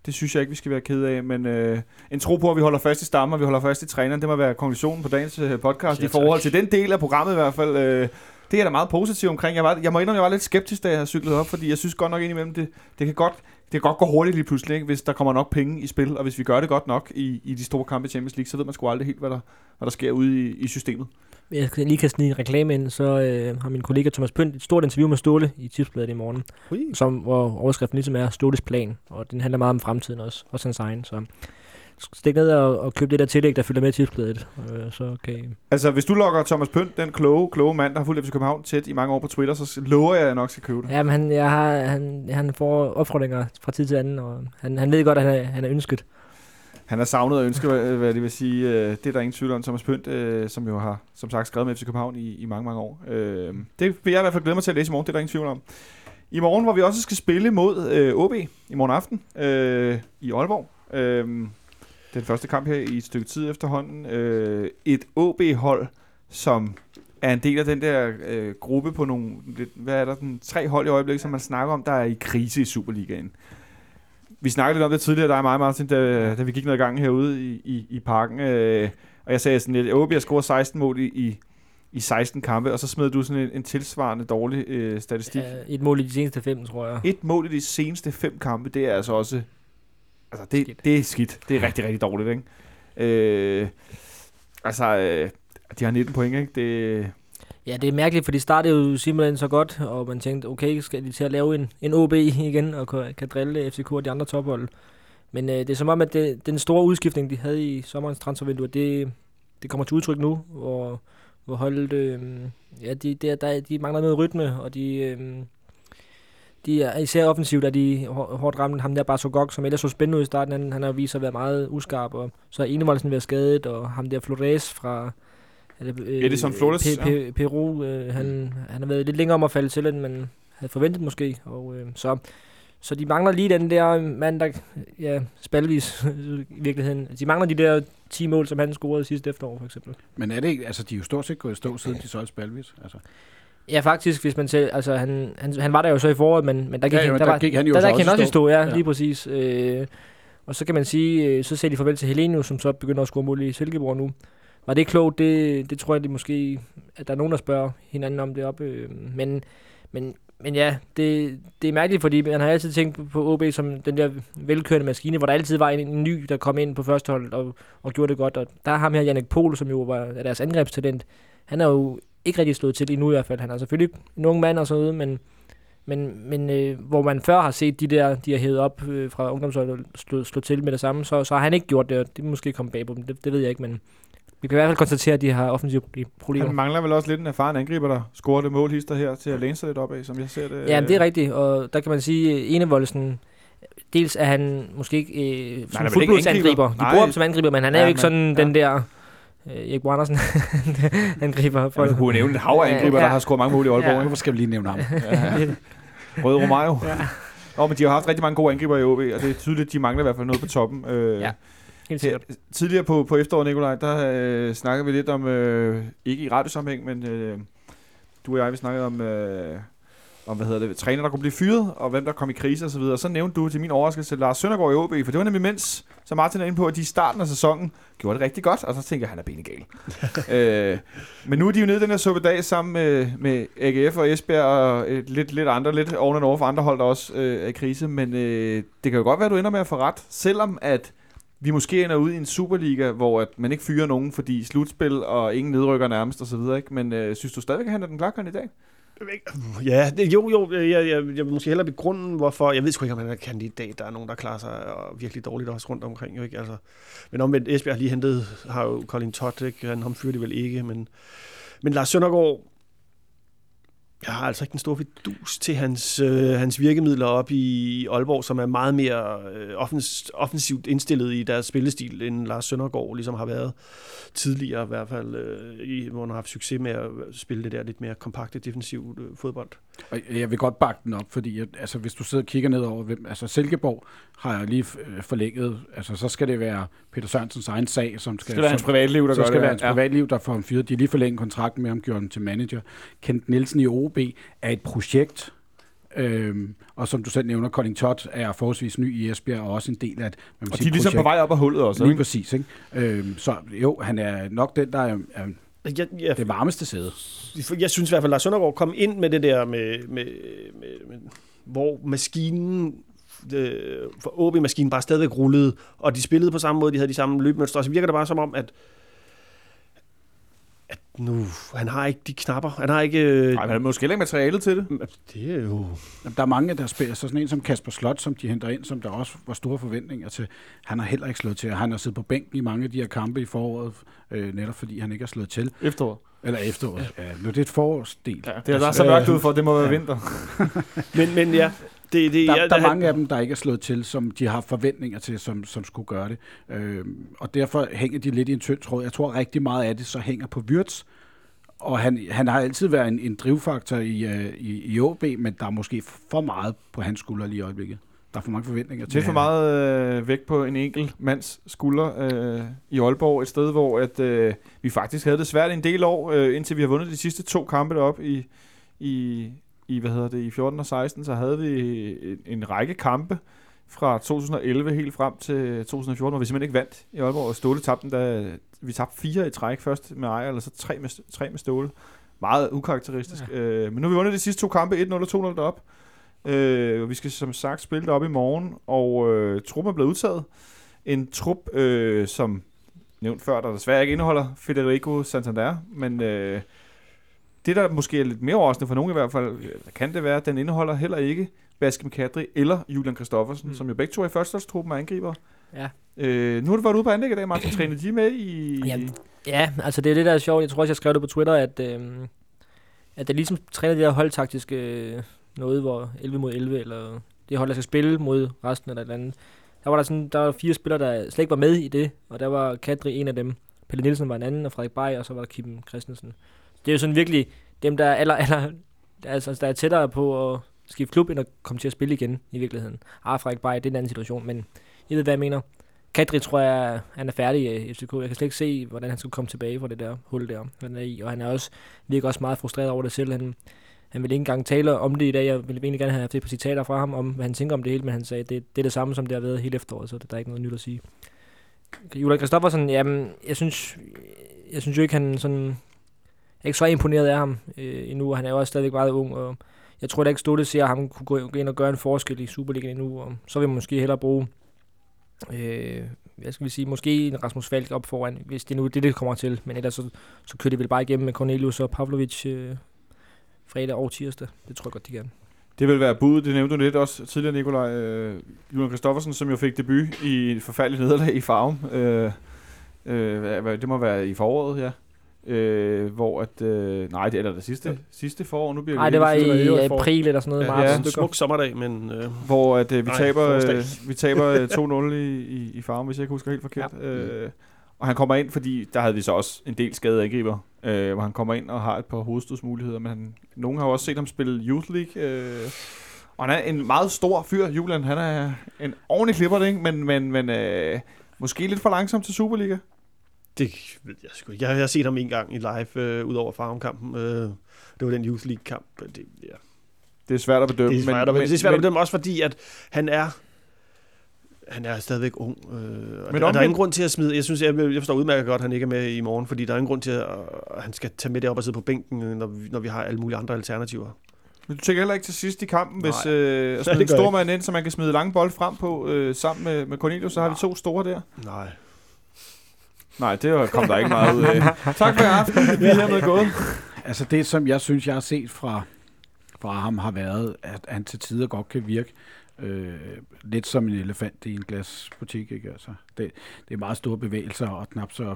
Speaker 2: det synes jeg ikke, vi skal være ked af, men øh, en tro på, at vi holder fast i stammen, og vi holder fast i træneren, det må være konklusionen på dagens øh, podcast,
Speaker 4: Ja,
Speaker 2: i forhold til den del af programmet i hvert fald. Øh, det er da meget positivt omkring. Jeg, var, jeg må indrømme, jeg var lidt skeptisk, da jeg cyklet op, fordi jeg synes godt nok indimellem, det, det kan godt det kan godt gå hurtigt lige pludselig, ikke? hvis der kommer nok penge i spil, og hvis vi gør det godt nok i, i de store kampe i Champions League, så ved man sgu aldrig helt, hvad der, hvad der sker ude i, i systemet.
Speaker 5: Jeg skal lige kan snige en reklame ind, så øh, har min kollega Thomas Pønt et stort interview med Ståle i Tipsbladet i morgen,
Speaker 4: Ui.
Speaker 5: som, hvor overskriften ligesom er Ståles plan, og den handler meget om fremtiden også, også hans egen, så stik ned og, og køb det der tillæg, der følger med Tipsbladet, øh, så kan I
Speaker 2: Altså, hvis du logger Thomas Pønt, den kloge, kloge mand, der har fulgt FC København tæt i mange år på Twitter, så lover jeg, at jeg nok skal købe det.
Speaker 5: Ja, men han, jeg har, han, han får opfordringer fra tid til anden, og han, han ved godt, at han er, han er ønsket.
Speaker 2: Han har savnet og ønsket, hvad, hvad det vil sige. Øh, det er der ingen tvivl om. Thomas Pønt, øh, som jo har, som sagt, skrevet med FC København i, i mange, mange år. Øh, det vil jeg i hvert fald glæde mig til at læse i morgen. Det er der ingen tvivl om. I morgen, hvor vi også skal spille mod øh, OB i morgen aften øh, i Aalborg. Øh, den første kamp her i et stykke tid efterhånden. Øh, et OB-hold, som er en del af den der øh, gruppe på nogle, hvad er der, den, tre hold i øjeblikket, som man snakker om, der er i krise i Superligaen. Vi snakkede lidt om det tidligere, der er mig, Martin, da, da vi gik ned ad gangen herude i, i, i parken. Øh, og jeg sagde sådan lidt, at OB har scoret 16 mål i, i, i 16 kampe, og så smed du sådan en, en tilsvarende dårlig øh, statistik.
Speaker 5: Ja, et mål i de seneste fem, tror jeg.
Speaker 2: Et mål i de seneste fem kampe, det er altså også... Altså, det,
Speaker 5: Skidt.
Speaker 2: det er skidt. Det er rigtig, rigtig dårligt, ikke? Øh, altså, øh, de har 19 point, ikke? Det,
Speaker 5: Ja, det er mærkeligt, for de startede jo simpelthen så godt, og man tænkte, okay, skal de til at lave en, en OB igen, og kan, kan drille FCK og de andre tophold. Men øh, det er som om, at det, den store udskiftning, de havde i sommerens transfervindue, det, det kommer til udtryk nu, hvor, hvor holdet, øh, ja, de, der, der, de mangler noget rytme, og de, øh, de er især offensivt, at de hår- hårdt ramt ham der Barsogok, som ellers så spændende ud i starten, han, han har vist sig at være meget uskarp, og så er Enevoldsen været skadet, og ham der Flores fra er det, øh,
Speaker 2: Edison Flores,
Speaker 5: Pe- Pe- Peru, øh, han, han har været lidt længere om at falde til, end man havde forventet måske. Og, øh, så, så de mangler lige den der mand, der ja, spalvis i virkeligheden. De mangler de der 10 mål, som han scorede sidste efterår, for eksempel.
Speaker 3: Men er det ikke, altså de er jo stort set gået i stå, siden de solgte Spalvis. Altså.
Speaker 5: Ja, faktisk, hvis man ser, altså han, han, han var der jo så i foråret, men, men der gik,
Speaker 3: Ja, jo, der
Speaker 5: var,
Speaker 3: gik han jo
Speaker 5: der,
Speaker 3: så
Speaker 5: der
Speaker 3: også
Speaker 5: også
Speaker 3: i
Speaker 5: stå, ja,
Speaker 3: Ja.
Speaker 5: lige præcis. Øh, og så kan man sige, øh, så ser de farvel til Helenius, som så begynder at score mål i Silkeborg nu. Var det klogt? Det, det tror jeg, det måske, at der er nogen, der spørger hinanden om det op. Øh, men, men, men ja, det, det er mærkeligt, fordi man har altid tænkt på- på OB som den der velkørende maskine, hvor der altid var en, en ny, der kom ind på første hold og, og gjorde det godt. Og der er ham her, Jannik Pohl, som jo var er deres angrebstalent. Han er jo ikke rigtig slået til endnu i hvert fald. Han er selvfølgelig en ung mand og sådan noget, men, men, men øh, hvor man før har set de der, de har hævet op øh, fra ungdomsholdet slå, slå til med det samme, så, så har han ikke gjort det, og det er måske kommet bag på dem. Det, det ved jeg ikke, men vi kan i hvert fald konstatere, at de har offensive problemer.
Speaker 2: han mangler vel også lidt en erfaren angriber, der scorer det målhister her til at læne sig lidt op af, som jeg ser det.
Speaker 5: Ja, men det er rigtigt, og der kan man sige, at Enevoldsen, dels er han måske ikke øh, som
Speaker 2: ikke
Speaker 5: fuldblodsangriber.
Speaker 2: angriber.
Speaker 5: De
Speaker 2: Nej.
Speaker 5: bruger ham som angriber, men han er
Speaker 2: Ja,
Speaker 5: jo ikke
Speaker 2: men-
Speaker 5: sådan
Speaker 2: ja.
Speaker 5: den der øh, Erik Bo Andersen <laughs> angriber.
Speaker 2: For, ja, kunne nævne et hav af angriber,
Speaker 5: Ja.
Speaker 2: der har scoret mange mål i Aalborg.
Speaker 5: Ja.
Speaker 2: Ja.
Speaker 3: Hvorfor skal vi lige nævne ham? <laughs>
Speaker 2: Ja. Røde Romario. Ja. Nå, men de har haft rigtig mange gode angriber i OB, og det er tydeligt, at de mangler i hvert fald noget på toppen. Øh,
Speaker 5: Ja, Helt
Speaker 2: Her,
Speaker 5: sikkert.
Speaker 2: tidligere på, på efteråret, Nikolaj, der øh, snakkede vi lidt om, øh, ikke i radiosammenhæng, men øh, du og jeg, vi snakkede om, øh, om, hvad hedder det, træner, der kunne blive fyret, og hvem der kom i krise osv. Og så nævnte du til min overraskelse Lars Søndergaard i OB, for det var nemlig mens, som Martin er inde på, at de i starten af sæsonen gjorde det rigtig godt, og så tænker jeg, han er benegal. <laughs> øh, men nu er de jo nede i den her suppedag sammen med, med AGF og Esbjerg og et, lidt, lidt andre, lidt oven and over for andre hold, der også øh, er i krise, men øh, det kan jo godt være, at du ender med at få ret, selvom at vi måske ender ud i en Superliga, hvor at man ikke fyrer nogen, fordi slutspil og ingen nedrykker nærmest og så videre, ikke? Men øh, synes du stadigvæk, at han er den klare kandidat?
Speaker 4: Ja, det, jo, jo, øh, jeg, jeg, jeg vil måske hellere begrunde, hvorfor. Jeg ved sgu ikke, om han er kandidat. Der er nogen, der klarer sig øh, virkelig dårligt også rundt omkring. Jo, ikke? Altså, men omvendt, Esbjerg har lige hentet, har jo Colin Todd, ikke? Han, ham fyrer de vel ikke, men, men Lars Søndergaard, jeg har altså ikke den store fidus til hans, øh, hans virkemidler op i Aalborg, som er meget mere øh, offens, offensivt indstillet i deres spillestil, end Lars Søndergaard ligesom har været tidligere, i hvert fald, øh, i, hvor han har haft succes med at spille det der lidt mere kompakte defensivt øh, fodbold.
Speaker 3: Og jeg vil godt bakke den op, fordi jeg, altså, hvis du sidder og kigger ned over, hvem, altså Silkeborg har jeg lige øh, forlænget, altså så skal det være Peter Sørensens egen sag, som skal,
Speaker 2: Skal være hans privatliv, der
Speaker 3: så skal
Speaker 2: det?
Speaker 3: være hans
Speaker 2: ja.
Speaker 3: privatliv, der får ham fyret. De har lige forlænget kontrakten med ham, gjort ham til manager. Kent Nielsen i OB er et projekt, Øhm, og som du selv nævner, Colin Todd er forholdsvis ny i Esbjerg, og også en del af et man
Speaker 2: Og de er ligesom på vej op af hullet også,
Speaker 3: Lige
Speaker 2: ikke?
Speaker 3: præcis, ikke? Øhm, så jo, han er nok den, der er, er
Speaker 4: Jeg, jeg,
Speaker 3: det varmeste sæde.
Speaker 4: jeg synes i hvert fald, at Lars Søndergaard kom ind med det der med, med, med, med hvor maskinen øh, for OB-maskinen bare stadigvæk rullede, og de spillede på samme måde, de havde de samme løbemønstre, så virker det bare som om, at nu, han har ikke de knapper, han har ikke... Øh,
Speaker 2: Nej, men han har måske heller ikke materialet til det.
Speaker 4: det er jo...
Speaker 3: Jamen, Der er mange, der spiller, så sådan en som Kasper Slot, som de henter ind, som der også var store forventninger til. Han har heller ikke slået til. Han har siddet på bænken i mange af de her kampe i foråret, øh, netop fordi han ikke har slået til.
Speaker 2: Efterår.
Speaker 3: Eller efteråret. Ja. Ja, nu er det et forårsdel.
Speaker 2: Ja, det er der så mørkt ud for, det må være
Speaker 3: Ja.
Speaker 2: vinter. <laughs>
Speaker 4: Men, men ja, det, det,
Speaker 3: Der,
Speaker 4: ja,
Speaker 3: der er mange af dem, der ikke er slået til, som de har forventninger til, som, som skulle gøre det. Øh, og derfor hænger de lidt i en tynd tråd. Jeg tror rigtig meget af det så hænger på Wirtz, og han, han har altid været en, en drivfaktor i, øh, i, i OB, men der er måske for meget på hans skulder lige i øjeblikket. Der er for mange forventninger til
Speaker 2: Lidt for meget øh, vægt på en enkelt mands skulder øh, i Aalborg. Et sted, hvor at, øh, vi faktisk havde det svært en del år, øh, indtil vi har vundet de sidste to kampe deroppe i, i, i, hvad hedder det, i 14 og 16. Så havde vi en, en række kampe fra 2011 helt frem til 2014, hvor vi simpelthen ikke vandt i Aalborg. Og Ståle tabte den, da vi tabte fire i træk. Først med Ejer, eller så tre med, tre med Ståle. Meget ukarakteristisk. Ja. Øh, men nu har vi vundet de sidste to kampe, 1-0 og 2-0 deroppe. Øh, vi skal som sagt spille det op i morgen, og øh, truppen er blevet udtaget. En trup, øh, som nævnt før, der desværre ikke indeholder Federico Santander, men øh, det, der måske er lidt mere overraskende for nogen i hvert fald, øh, kan det være, at den indeholder heller ikke Baskem Kadri eller Julian Kristoffersen, mm. Som jo begge to er i førsteholdstruppen og angriber.
Speaker 5: Ja.
Speaker 2: Øh, nu har du været ude på anlæg i dag, Martin. Træner de med i...
Speaker 5: Jamen, Ja, altså det er det, der er sjovt. Jeg tror også, jeg skrev det på Twitter, at, øhm, at det ligesom træner det der holdtaktiske øh, noget, hvor 11 mod 11, eller det hold, der skal spille mod resten eller et eller andet. Der var der sådan, der var fire spillere, der slet ikke var med i det, og der var Kadri en af dem. Pelle Nielsen var en anden, og Frederik Bay, og så var der Kim Christensen. Det er jo sådan virkelig dem, der er, aller, aller, altså, der er tættere på at skifte klub, end at komme til at spille igen i virkeligheden. Ah, Frederik Bay, det er en anden situation, men I ved, hvad jeg mener. Kadri tror jeg, han er færdig i FCK. Jeg kan slet ikke se, hvordan han skal komme tilbage fra det der hul der, han er i. Og han er også, virker også meget frustreret over det selv. Han, han vil ikke engang tale om det i dag. Jeg ville egentlig gerne have haft et par citater fra ham, om hvad han tænker om det hele, men han sagde, det, det er det samme, som det har været hele efteråret, så der er ikke noget nyt at sige. Julian Kristoffersen, jamen, jeg synes, jeg synes jo ikke, han sådan... Jeg er ikke så imponeret af ham øh, endnu, og han er jo også stadigvæk meget ung, og jeg tror da ikke, Stolte ser, at ham kunne gå ind og gøre en forskel i Superligaen endnu, og så vil man måske hellere bruge øh, hvad skal vi sige, måske en Rasmus Falk op foran, hvis det nu er det, det kommer til. Men ellers så, så kører de vel bare igennem med Cornelius og Pavlovic øh, fredag og tirsdag. Det tror jeg godt, de gerne.
Speaker 2: Det vil være budet, det nævnte du lidt også tidligere, Nikolaj. Øh, Julian Kristoffersen, som jo fik debut i et forfærdeligt nederlag i farven. Øh, øh, det må være i foråret, ja. Øh, hvor at... Øh, nej, det er det sidste, sidste forår. Nu bliver
Speaker 5: Nej, det var i
Speaker 4: det var i
Speaker 5: april eller sådan noget.
Speaker 2: Ja,
Speaker 5: Ja,
Speaker 2: ja.
Speaker 5: marts
Speaker 4: en smuk sommerdag, men øh,
Speaker 2: Hvor at, øh, vi,
Speaker 4: Nej,
Speaker 2: taber, øh, vi taber øh, <laughs> 2-0 i, i, i farven, hvis jeg ikke husker helt forkert. Ja. Øh, og han kommer ind, fordi der havde vi så også en del skade angriber, øh, hvor han kommer ind og har et par hovedstødsmuligheder, men han, nogen har jo også set ham spille Youth League, øh, og han er en meget stor fyr, Julian. Han er en ordentlig klipper, ikke? men, men, men øh, måske lidt for langsom til Superliga.
Speaker 4: Det ved jeg sgu ikke. Jeg har set ham en gang i live, øh, ud over farmkampen. Øh, det var den Youth League-kamp. Det, ja.
Speaker 2: Det er svært at bedømme.
Speaker 4: det er svært, men,
Speaker 2: men,
Speaker 4: det er svært
Speaker 2: men,
Speaker 4: at bedømme, også fordi, at han er han er stadigvæk ung. Øh,
Speaker 2: Men
Speaker 4: der
Speaker 2: omvendt-
Speaker 4: er ingen grund til at smide... Jeg synes, jeg, jeg forstår udmærket godt, at han ikke er med i morgen, fordi der er ingen grund til, at, at han skal tage med det op og sidde på bænken, når vi, når vi har alle mulige andre alternativer.
Speaker 2: Men du tænker heller ikke til sidst i kampen,
Speaker 4: Nej.
Speaker 2: hvis øh, at smide en stor mand ind, så man kan smide lange bold frem på øh, sammen med, med Cornelius, så har vi to store der.
Speaker 4: Nej.
Speaker 2: Nej, det kom der ikke meget ud af. <laughs> tak for i aften. <laughs> Vi er hermed gået.
Speaker 3: Altså det, som jeg synes, jeg har set fra fra ham har været, at han til tider godt kan virke øh, lidt som en elefant i en glasbutik. Ikke? Altså, det, det er meget store bevægelser og knap så...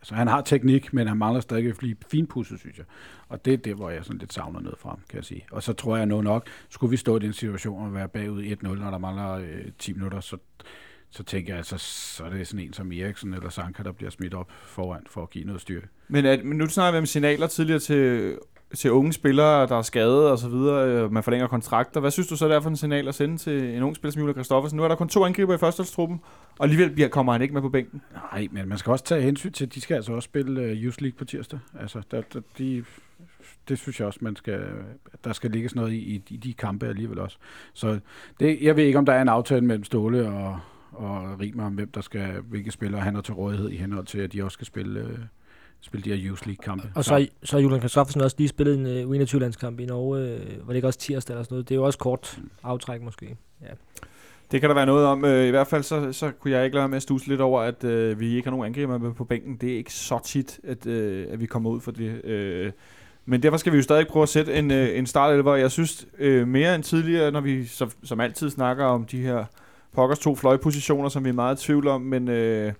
Speaker 3: Altså, han har teknik, men han mangler stadig at blive finpudset, synes jeg. Og det er det, hvor jeg sådan lidt savner noget fra ham, kan jeg sige. Og så tror jeg nu nok, skulle vi stå i den situation og være bagud 1-0, når der mangler øh, 10 minutter, så, så tænker jeg, altså, så er det sådan en som Eriksen eller Sanka, der bliver smidt op foran for at give noget styrke.
Speaker 2: Men, at, men nu snakker vi om signaler tidligere til, til unge spillere, der er skadet og så videre. øh, Man forlænger kontrakter. Hvad synes du så, der er for en signal at sende til en ung spiller som Julia Kristoffersen? Nu er der kun to angriber i førsteholdstruppen, og alligevel bliver, kommer han ikke med på bænken.
Speaker 3: Nej, men man skal også tage hensyn til, at de skal altså også spille uh, Youth League på tirsdag. Altså, der, der, de, det synes jeg også, man skal, der skal ligge sådan noget i, i, i de kampe alligevel også. Så det, jeg ved ikke, om der er en aftale mellem Ståle og, og Rimer om, hvem der skal, hvilke spillere han har til rådighed i henhold til, at de også skal spille, uh, spille de her Youth League-kampe.
Speaker 5: Og så, så har Julian Kristoffersen også lige spillet en uh, U21-landskamp i Norge. Øh, var det ikke også tirsdag eller sådan noget? Det er jo også kort aftræk måske. Ja.
Speaker 2: Det kan der være noget om. Øh, I hvert fald så, så kunne jeg ikke lade være med at stuse lidt over, at øh, vi ikke har nogen angriber med på bænken. Det er ikke så tit, at, øh, at vi kommer ud for det. Øh, men derfor skal vi jo stadig prøve at sætte en, øh, en startelver. Jeg synes øh, mere end tidligere, når vi som, som altid snakker om de her pokkers to fløjpositioner, som vi er meget i tvivl om. Men øh,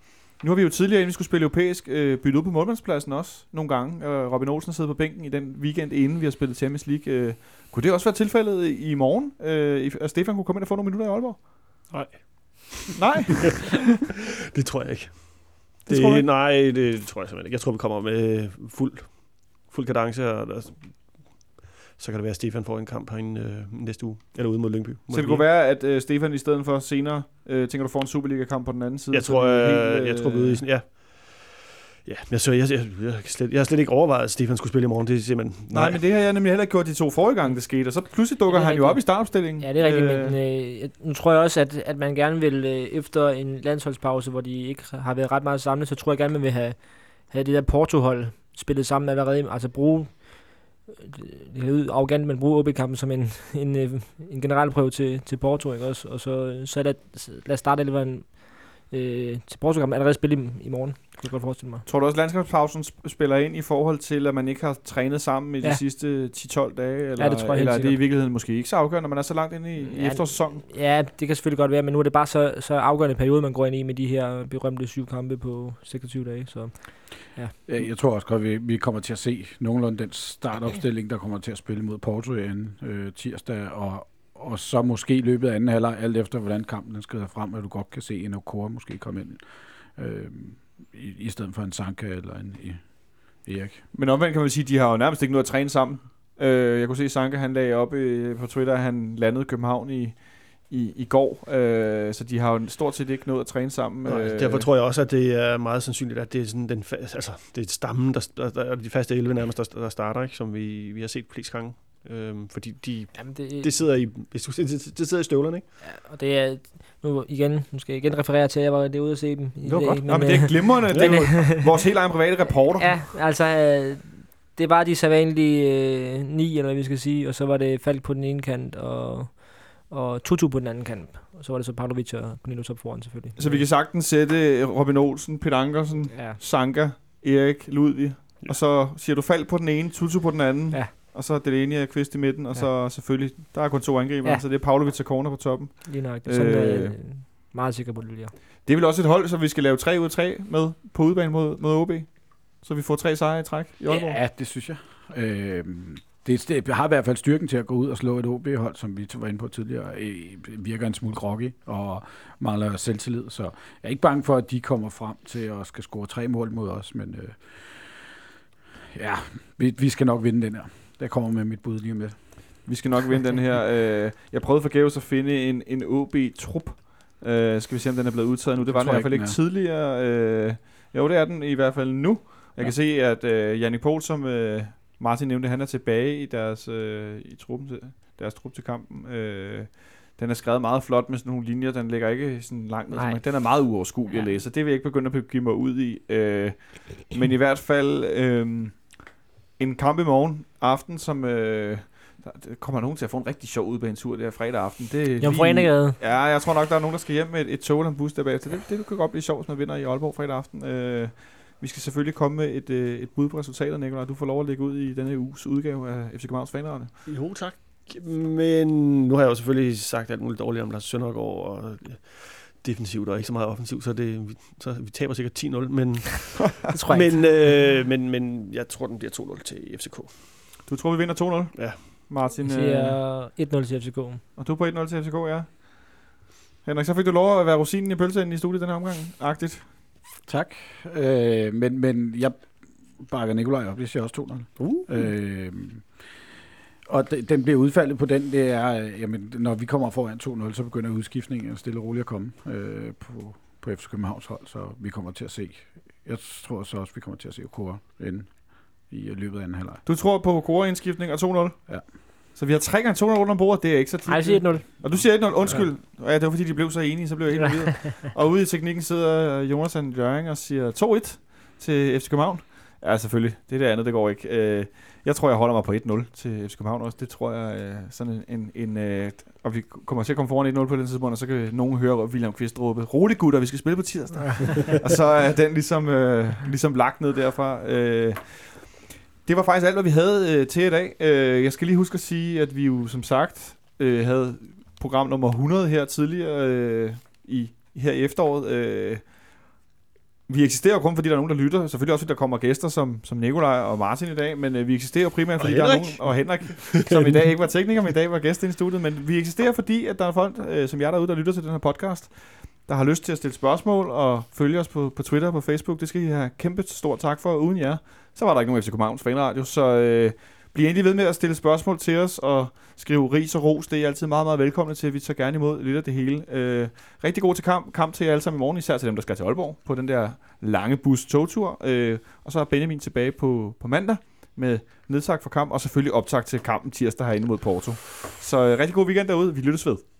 Speaker 2: nu har vi jo tidligere, inden vi skulle spille europæisk, øh, byttet ud på målmandspladsen også nogle gange. Øh, Robin Olsen sidder på bænken i den weekend, inden vi har spillet Champions League. Øh, kunne det også være tilfældet i, morgen? Øh, at Stefan kunne komme ind og få nogle minutter i Aalborg?
Speaker 4: Nej.
Speaker 2: Nej? <laughs>
Speaker 4: Det tror jeg ikke.
Speaker 2: Det
Speaker 4: Det,
Speaker 2: tror du ikke?
Speaker 4: nej, det tror jeg simpelthen ikke. Jeg tror, vi kommer med fuld, fuld kadence, og der, så kan det være, at Stefan får en kamp herinde øh, næste uge, eller ude mod Lyngby.
Speaker 2: Så det kunne være, at øh, Stefan i stedet for senere, øh, tænker du får en Superliga-kamp på den anden side?
Speaker 4: Jeg tror, jeg,
Speaker 2: helt,
Speaker 4: jeg tror, vi
Speaker 2: øh,
Speaker 4: ude i sådan, ja. Ja, men så jeg, jeg, jeg, jeg, slet, jeg har slet ikke overvejet, at Stefan skulle spille i morgen. Det er simpelthen...
Speaker 2: Nej, men det har jeg nemlig heller ikke gjort de to forrige gange, det skete. Og så pludselig dukker
Speaker 5: er
Speaker 2: han jo
Speaker 5: rigtigt.
Speaker 2: op i startopstillingen.
Speaker 5: Ja, det er rigtigt, øh, men øh, jeg- nu tror jeg også, at, at man gerne vil, øh, efter en landsholdspause, hvor de ikke har været ret meget samlet, så tror jeg gerne, man vil have, have det der Porto-hold spillet sammen allerede. Altså bruge, øh, Øh, det er ud arrogant, men bruge OB-kampen som en, en, øh, en generalprøve til, til Porto, ikke også? Og så, øh, så lad, lad starte elveren øh, til Porto-kampen allerede spille i, i morgen, kunne jeg godt forestille mig.
Speaker 2: Tror du også, at landskabspausen sp- spiller ind i forhold til, at man ikke har trænet sammen i de
Speaker 5: Ja.
Speaker 2: sidste 10-12 dage? Eller,
Speaker 5: Ja, det tror jeg helt
Speaker 2: Eller er det i virkeligheden måske ikke så afgørende, når man er så langt inde i, i
Speaker 5: Ja,
Speaker 2: efterårssæsonen?
Speaker 5: Ja, det kan selvfølgelig godt være, men nu er det bare så, så afgørende periode, man går ind i med de her berømte syv kampe på 26 dage. Så
Speaker 3: Ja, jeg tror også godt, at vi, vi kommer til at se nogenlunde den startopstilling, der kommer til at spille mod Porto i anden øh, tirsdag, og, og så måske i løbet af anden halvleg, alt efter hvordan kampen den skrider frem, at du godt kan se en Okora måske komme ind, øh, i, i stedet for en Sanka eller en i, Erik.
Speaker 2: Men omvendt kan man sige, at de har jo nærmest ikke noget at træne sammen. Øh, jeg kunne se, at Sanka han lagde op øh, på Twitter, at han landede i København i, i, i går. Øh, så de har jo stort set ikke noget at træne sammen.
Speaker 4: Øh, derfor tror jeg også, at det er meget sandsynligt, at det er sådan den fa- altså, det er stammen, der, der, der, de faste 11 nærmest, der, der starter, ikke? som vi, vi har set flest gange. Øhm, fordi de,
Speaker 5: jamen det,
Speaker 4: det sidder i, hvis du, det, det sidder i støvlerne, ikke?
Speaker 5: Ja, og det er, nu igen, nu skal jeg igen referere til, at jeg var derude og se dem. i
Speaker 2: Det var
Speaker 5: dag,
Speaker 2: godt. Men, Nå, men det
Speaker 5: øh,
Speaker 2: er glimrende. <laughs> det er jo vores helt egen private reporter.
Speaker 5: Ja, altså, øh, det var de sædvanlige øh, ni, eller hvad vi skal sige, og så var det Falk på den ene kant, og, og Tutu på den anden kant. Og så var det så Pavlovic og Cornelius op foran, selvfølgelig.
Speaker 2: Så vi kan sagtens sætte Robin Olsen, Peter Ankersen,
Speaker 5: Ja,
Speaker 2: Sanka, Erik, Ludvig. Og så siger du fald på den ene, Tutu på den anden.
Speaker 5: Ja.
Speaker 2: Og så Delaney og Kvist i midten. Og
Speaker 5: Ja.
Speaker 2: så selvfølgelig, der er kun to angriber,
Speaker 5: Ja.
Speaker 2: så det er Pavlovic og Corner på toppen.
Speaker 5: lige nok. Sådan
Speaker 2: Øh.
Speaker 5: øh, meget sikker på det, bliver.
Speaker 2: Det er vel også et hold, som vi skal lave 3 ud af 3 med på udebane mod, mod OB. Så vi får tre sejre i træk i Aalborg.
Speaker 3: Ja, det synes jeg. Øh, det, det har i hvert fald styrken til at gå ud og slå et OB-hold, som vi var inde på tidligere, øh, virker en smule groggy og mangler selvtillid. Så jeg er ikke bange for, at de kommer frem til at skal score tre mål mod os, men øh, ja, vi, vi skal nok vinde den her. Der kommer med mit bud lige lidt.
Speaker 2: Vi skal nok vinde den her. <laughs> Øh, jeg prøvede forgæves at finde en, en OB-trup. Øh, skal vi se, om den er blevet udtaget nu. Det var den i hvert fald ikke tidligere. Øh, jo, det er den i hvert fald nu. Jeg
Speaker 3: Ja.
Speaker 2: kan se, at øh, Jannik Pohl, som øh, Martin nævnte, han er tilbage i deres, øh, i truppen til, deres trup til kampen. Øh, den er skrevet meget flot med sådan nogle linjer. Den ligger ikke sådan langt
Speaker 5: Nej.
Speaker 2: Den er meget uoverskuelig at
Speaker 5: Ja.
Speaker 2: læse. så Det vil jeg ikke begynde at give mig ud i. Øh, men i hvert fald øh, en kamp i morgen aften, som... Øh, der, kommer nogen til at få en rigtig sjov udbanetur der fredag aften. Det er
Speaker 5: Jomfru Anegade.
Speaker 2: Ja, jeg tror nok, der er nogen, der skal hjem med et, et tog eller en bus der bagefter. Det, det kan godt blive sjovt, hvis man vinder i Aalborg fredag aften. Øh, vi skal selvfølgelig komme med et, øh, et bud på resultatet, Nicolaj. Du får lov at lægge ud i denne uges udgave af FC Københavns Fanrette.
Speaker 4: Jo, tak. Men nu har jeg jo selvfølgelig sagt alt muligt dårligt om Lars Søndergaard og øh, defensivt og ikke så meget offensivt, så, det, vi- så vi taber sikkert 10-0, men, <laughs>
Speaker 5: Det tror jeg
Speaker 4: men, øh, men, men jeg tror, den bliver 2-0 til FCK.
Speaker 2: Du tror, vi vinder 2-0?
Speaker 4: Ja.
Speaker 2: Martin,
Speaker 5: Jeg
Speaker 2: øh,
Speaker 5: siger 1-0 til FCK.
Speaker 2: og du er på 1-0 til FCK, ja. Henrik, så fik du lov at være rosinen i pølseenden i studiet den her omgang. Agtigt.
Speaker 3: Tak. Øh, men, men jeg bakker Nikolaj op. Jeg siger også 2-0.
Speaker 4: Uh.
Speaker 3: Øh, og de, den bliver udfaldet på den, det er, øh, jamen, når vi kommer foran 2-0, så begynder udskiftningen stille og roligt at komme øh, på, på FC Københavns hold, så vi kommer til at se, jeg tror så også, vi kommer til at se Okora inde i løbet af anden halvleg.
Speaker 2: Du tror på Kora-indskiftning og 2-0?
Speaker 3: Ja.
Speaker 2: Så vi har tre gange 2-0 rundt om bordet, det er ikke så tit.
Speaker 5: Nej, jeg siger 1-0.
Speaker 2: Og du siger 1-0, undskyld. Ja. ja, det var fordi, de blev så enige, så blev jeg helt forvirret. <laughs> og ude i teknikken sidder Jonas and Jørgen og siger 2-1 til FC København. Ja, selvfølgelig. Det der andet, det går ikke. Øh, Jeg tror, jeg holder mig på 1-0 til FC København også. Det tror jeg øh, sådan en... en øh, og vi kommer til at komme foran 1-0 på den tidspunkt, og så kan nogen høre William Kvist råbe, rolig gutter, vi skal spille på tirsdag. <laughs> og så er den ligesom, øh, ligesom lagt ned derfra. Øh, det var faktisk alt, hvad vi havde øh, til i dag. Øh, jeg skal lige huske at sige, at vi jo som sagt øh, havde program nummer 100 her tidligere øh, i, her i efteråret. Øh, vi eksisterer jo kun, fordi der er nogen, der lytter. Selvfølgelig også, fordi der kommer gæster som, som Nikolaj og Martin i dag, men øh, vi eksisterer primært, fordi der er nogen, og Henrik, som i dag ikke var tekniker, men i dag var gæst i studiet. Men vi eksisterer, fordi at der er folk, øh, som jeg derude, der lytter til den her podcast, der har lyst til at stille spørgsmål og følge os på, på Twitter og på Facebook. Det skal I have kæmpe stor tak for. Uden jer, så var der ikke nogen FC Københavns fanradio. Så øh, bliv endelig ved med at stille spørgsmål til os og skrive ris og ros. Det er I altid meget, meget velkomne til. Vi tager gerne imod lidt af det hele. Øh, rigtig god til kamp, kamp til jer alle sammen i morgen, især til dem, der skal til Aalborg på den der lange bus togtur. Øh, og så er Benjamin tilbage på, på mandag med nedsagt for kamp, og selvfølgelig optakt til kampen tirsdag herinde mod Porto. Så øh, rigtig god weekend derude. Vi lyttes ved.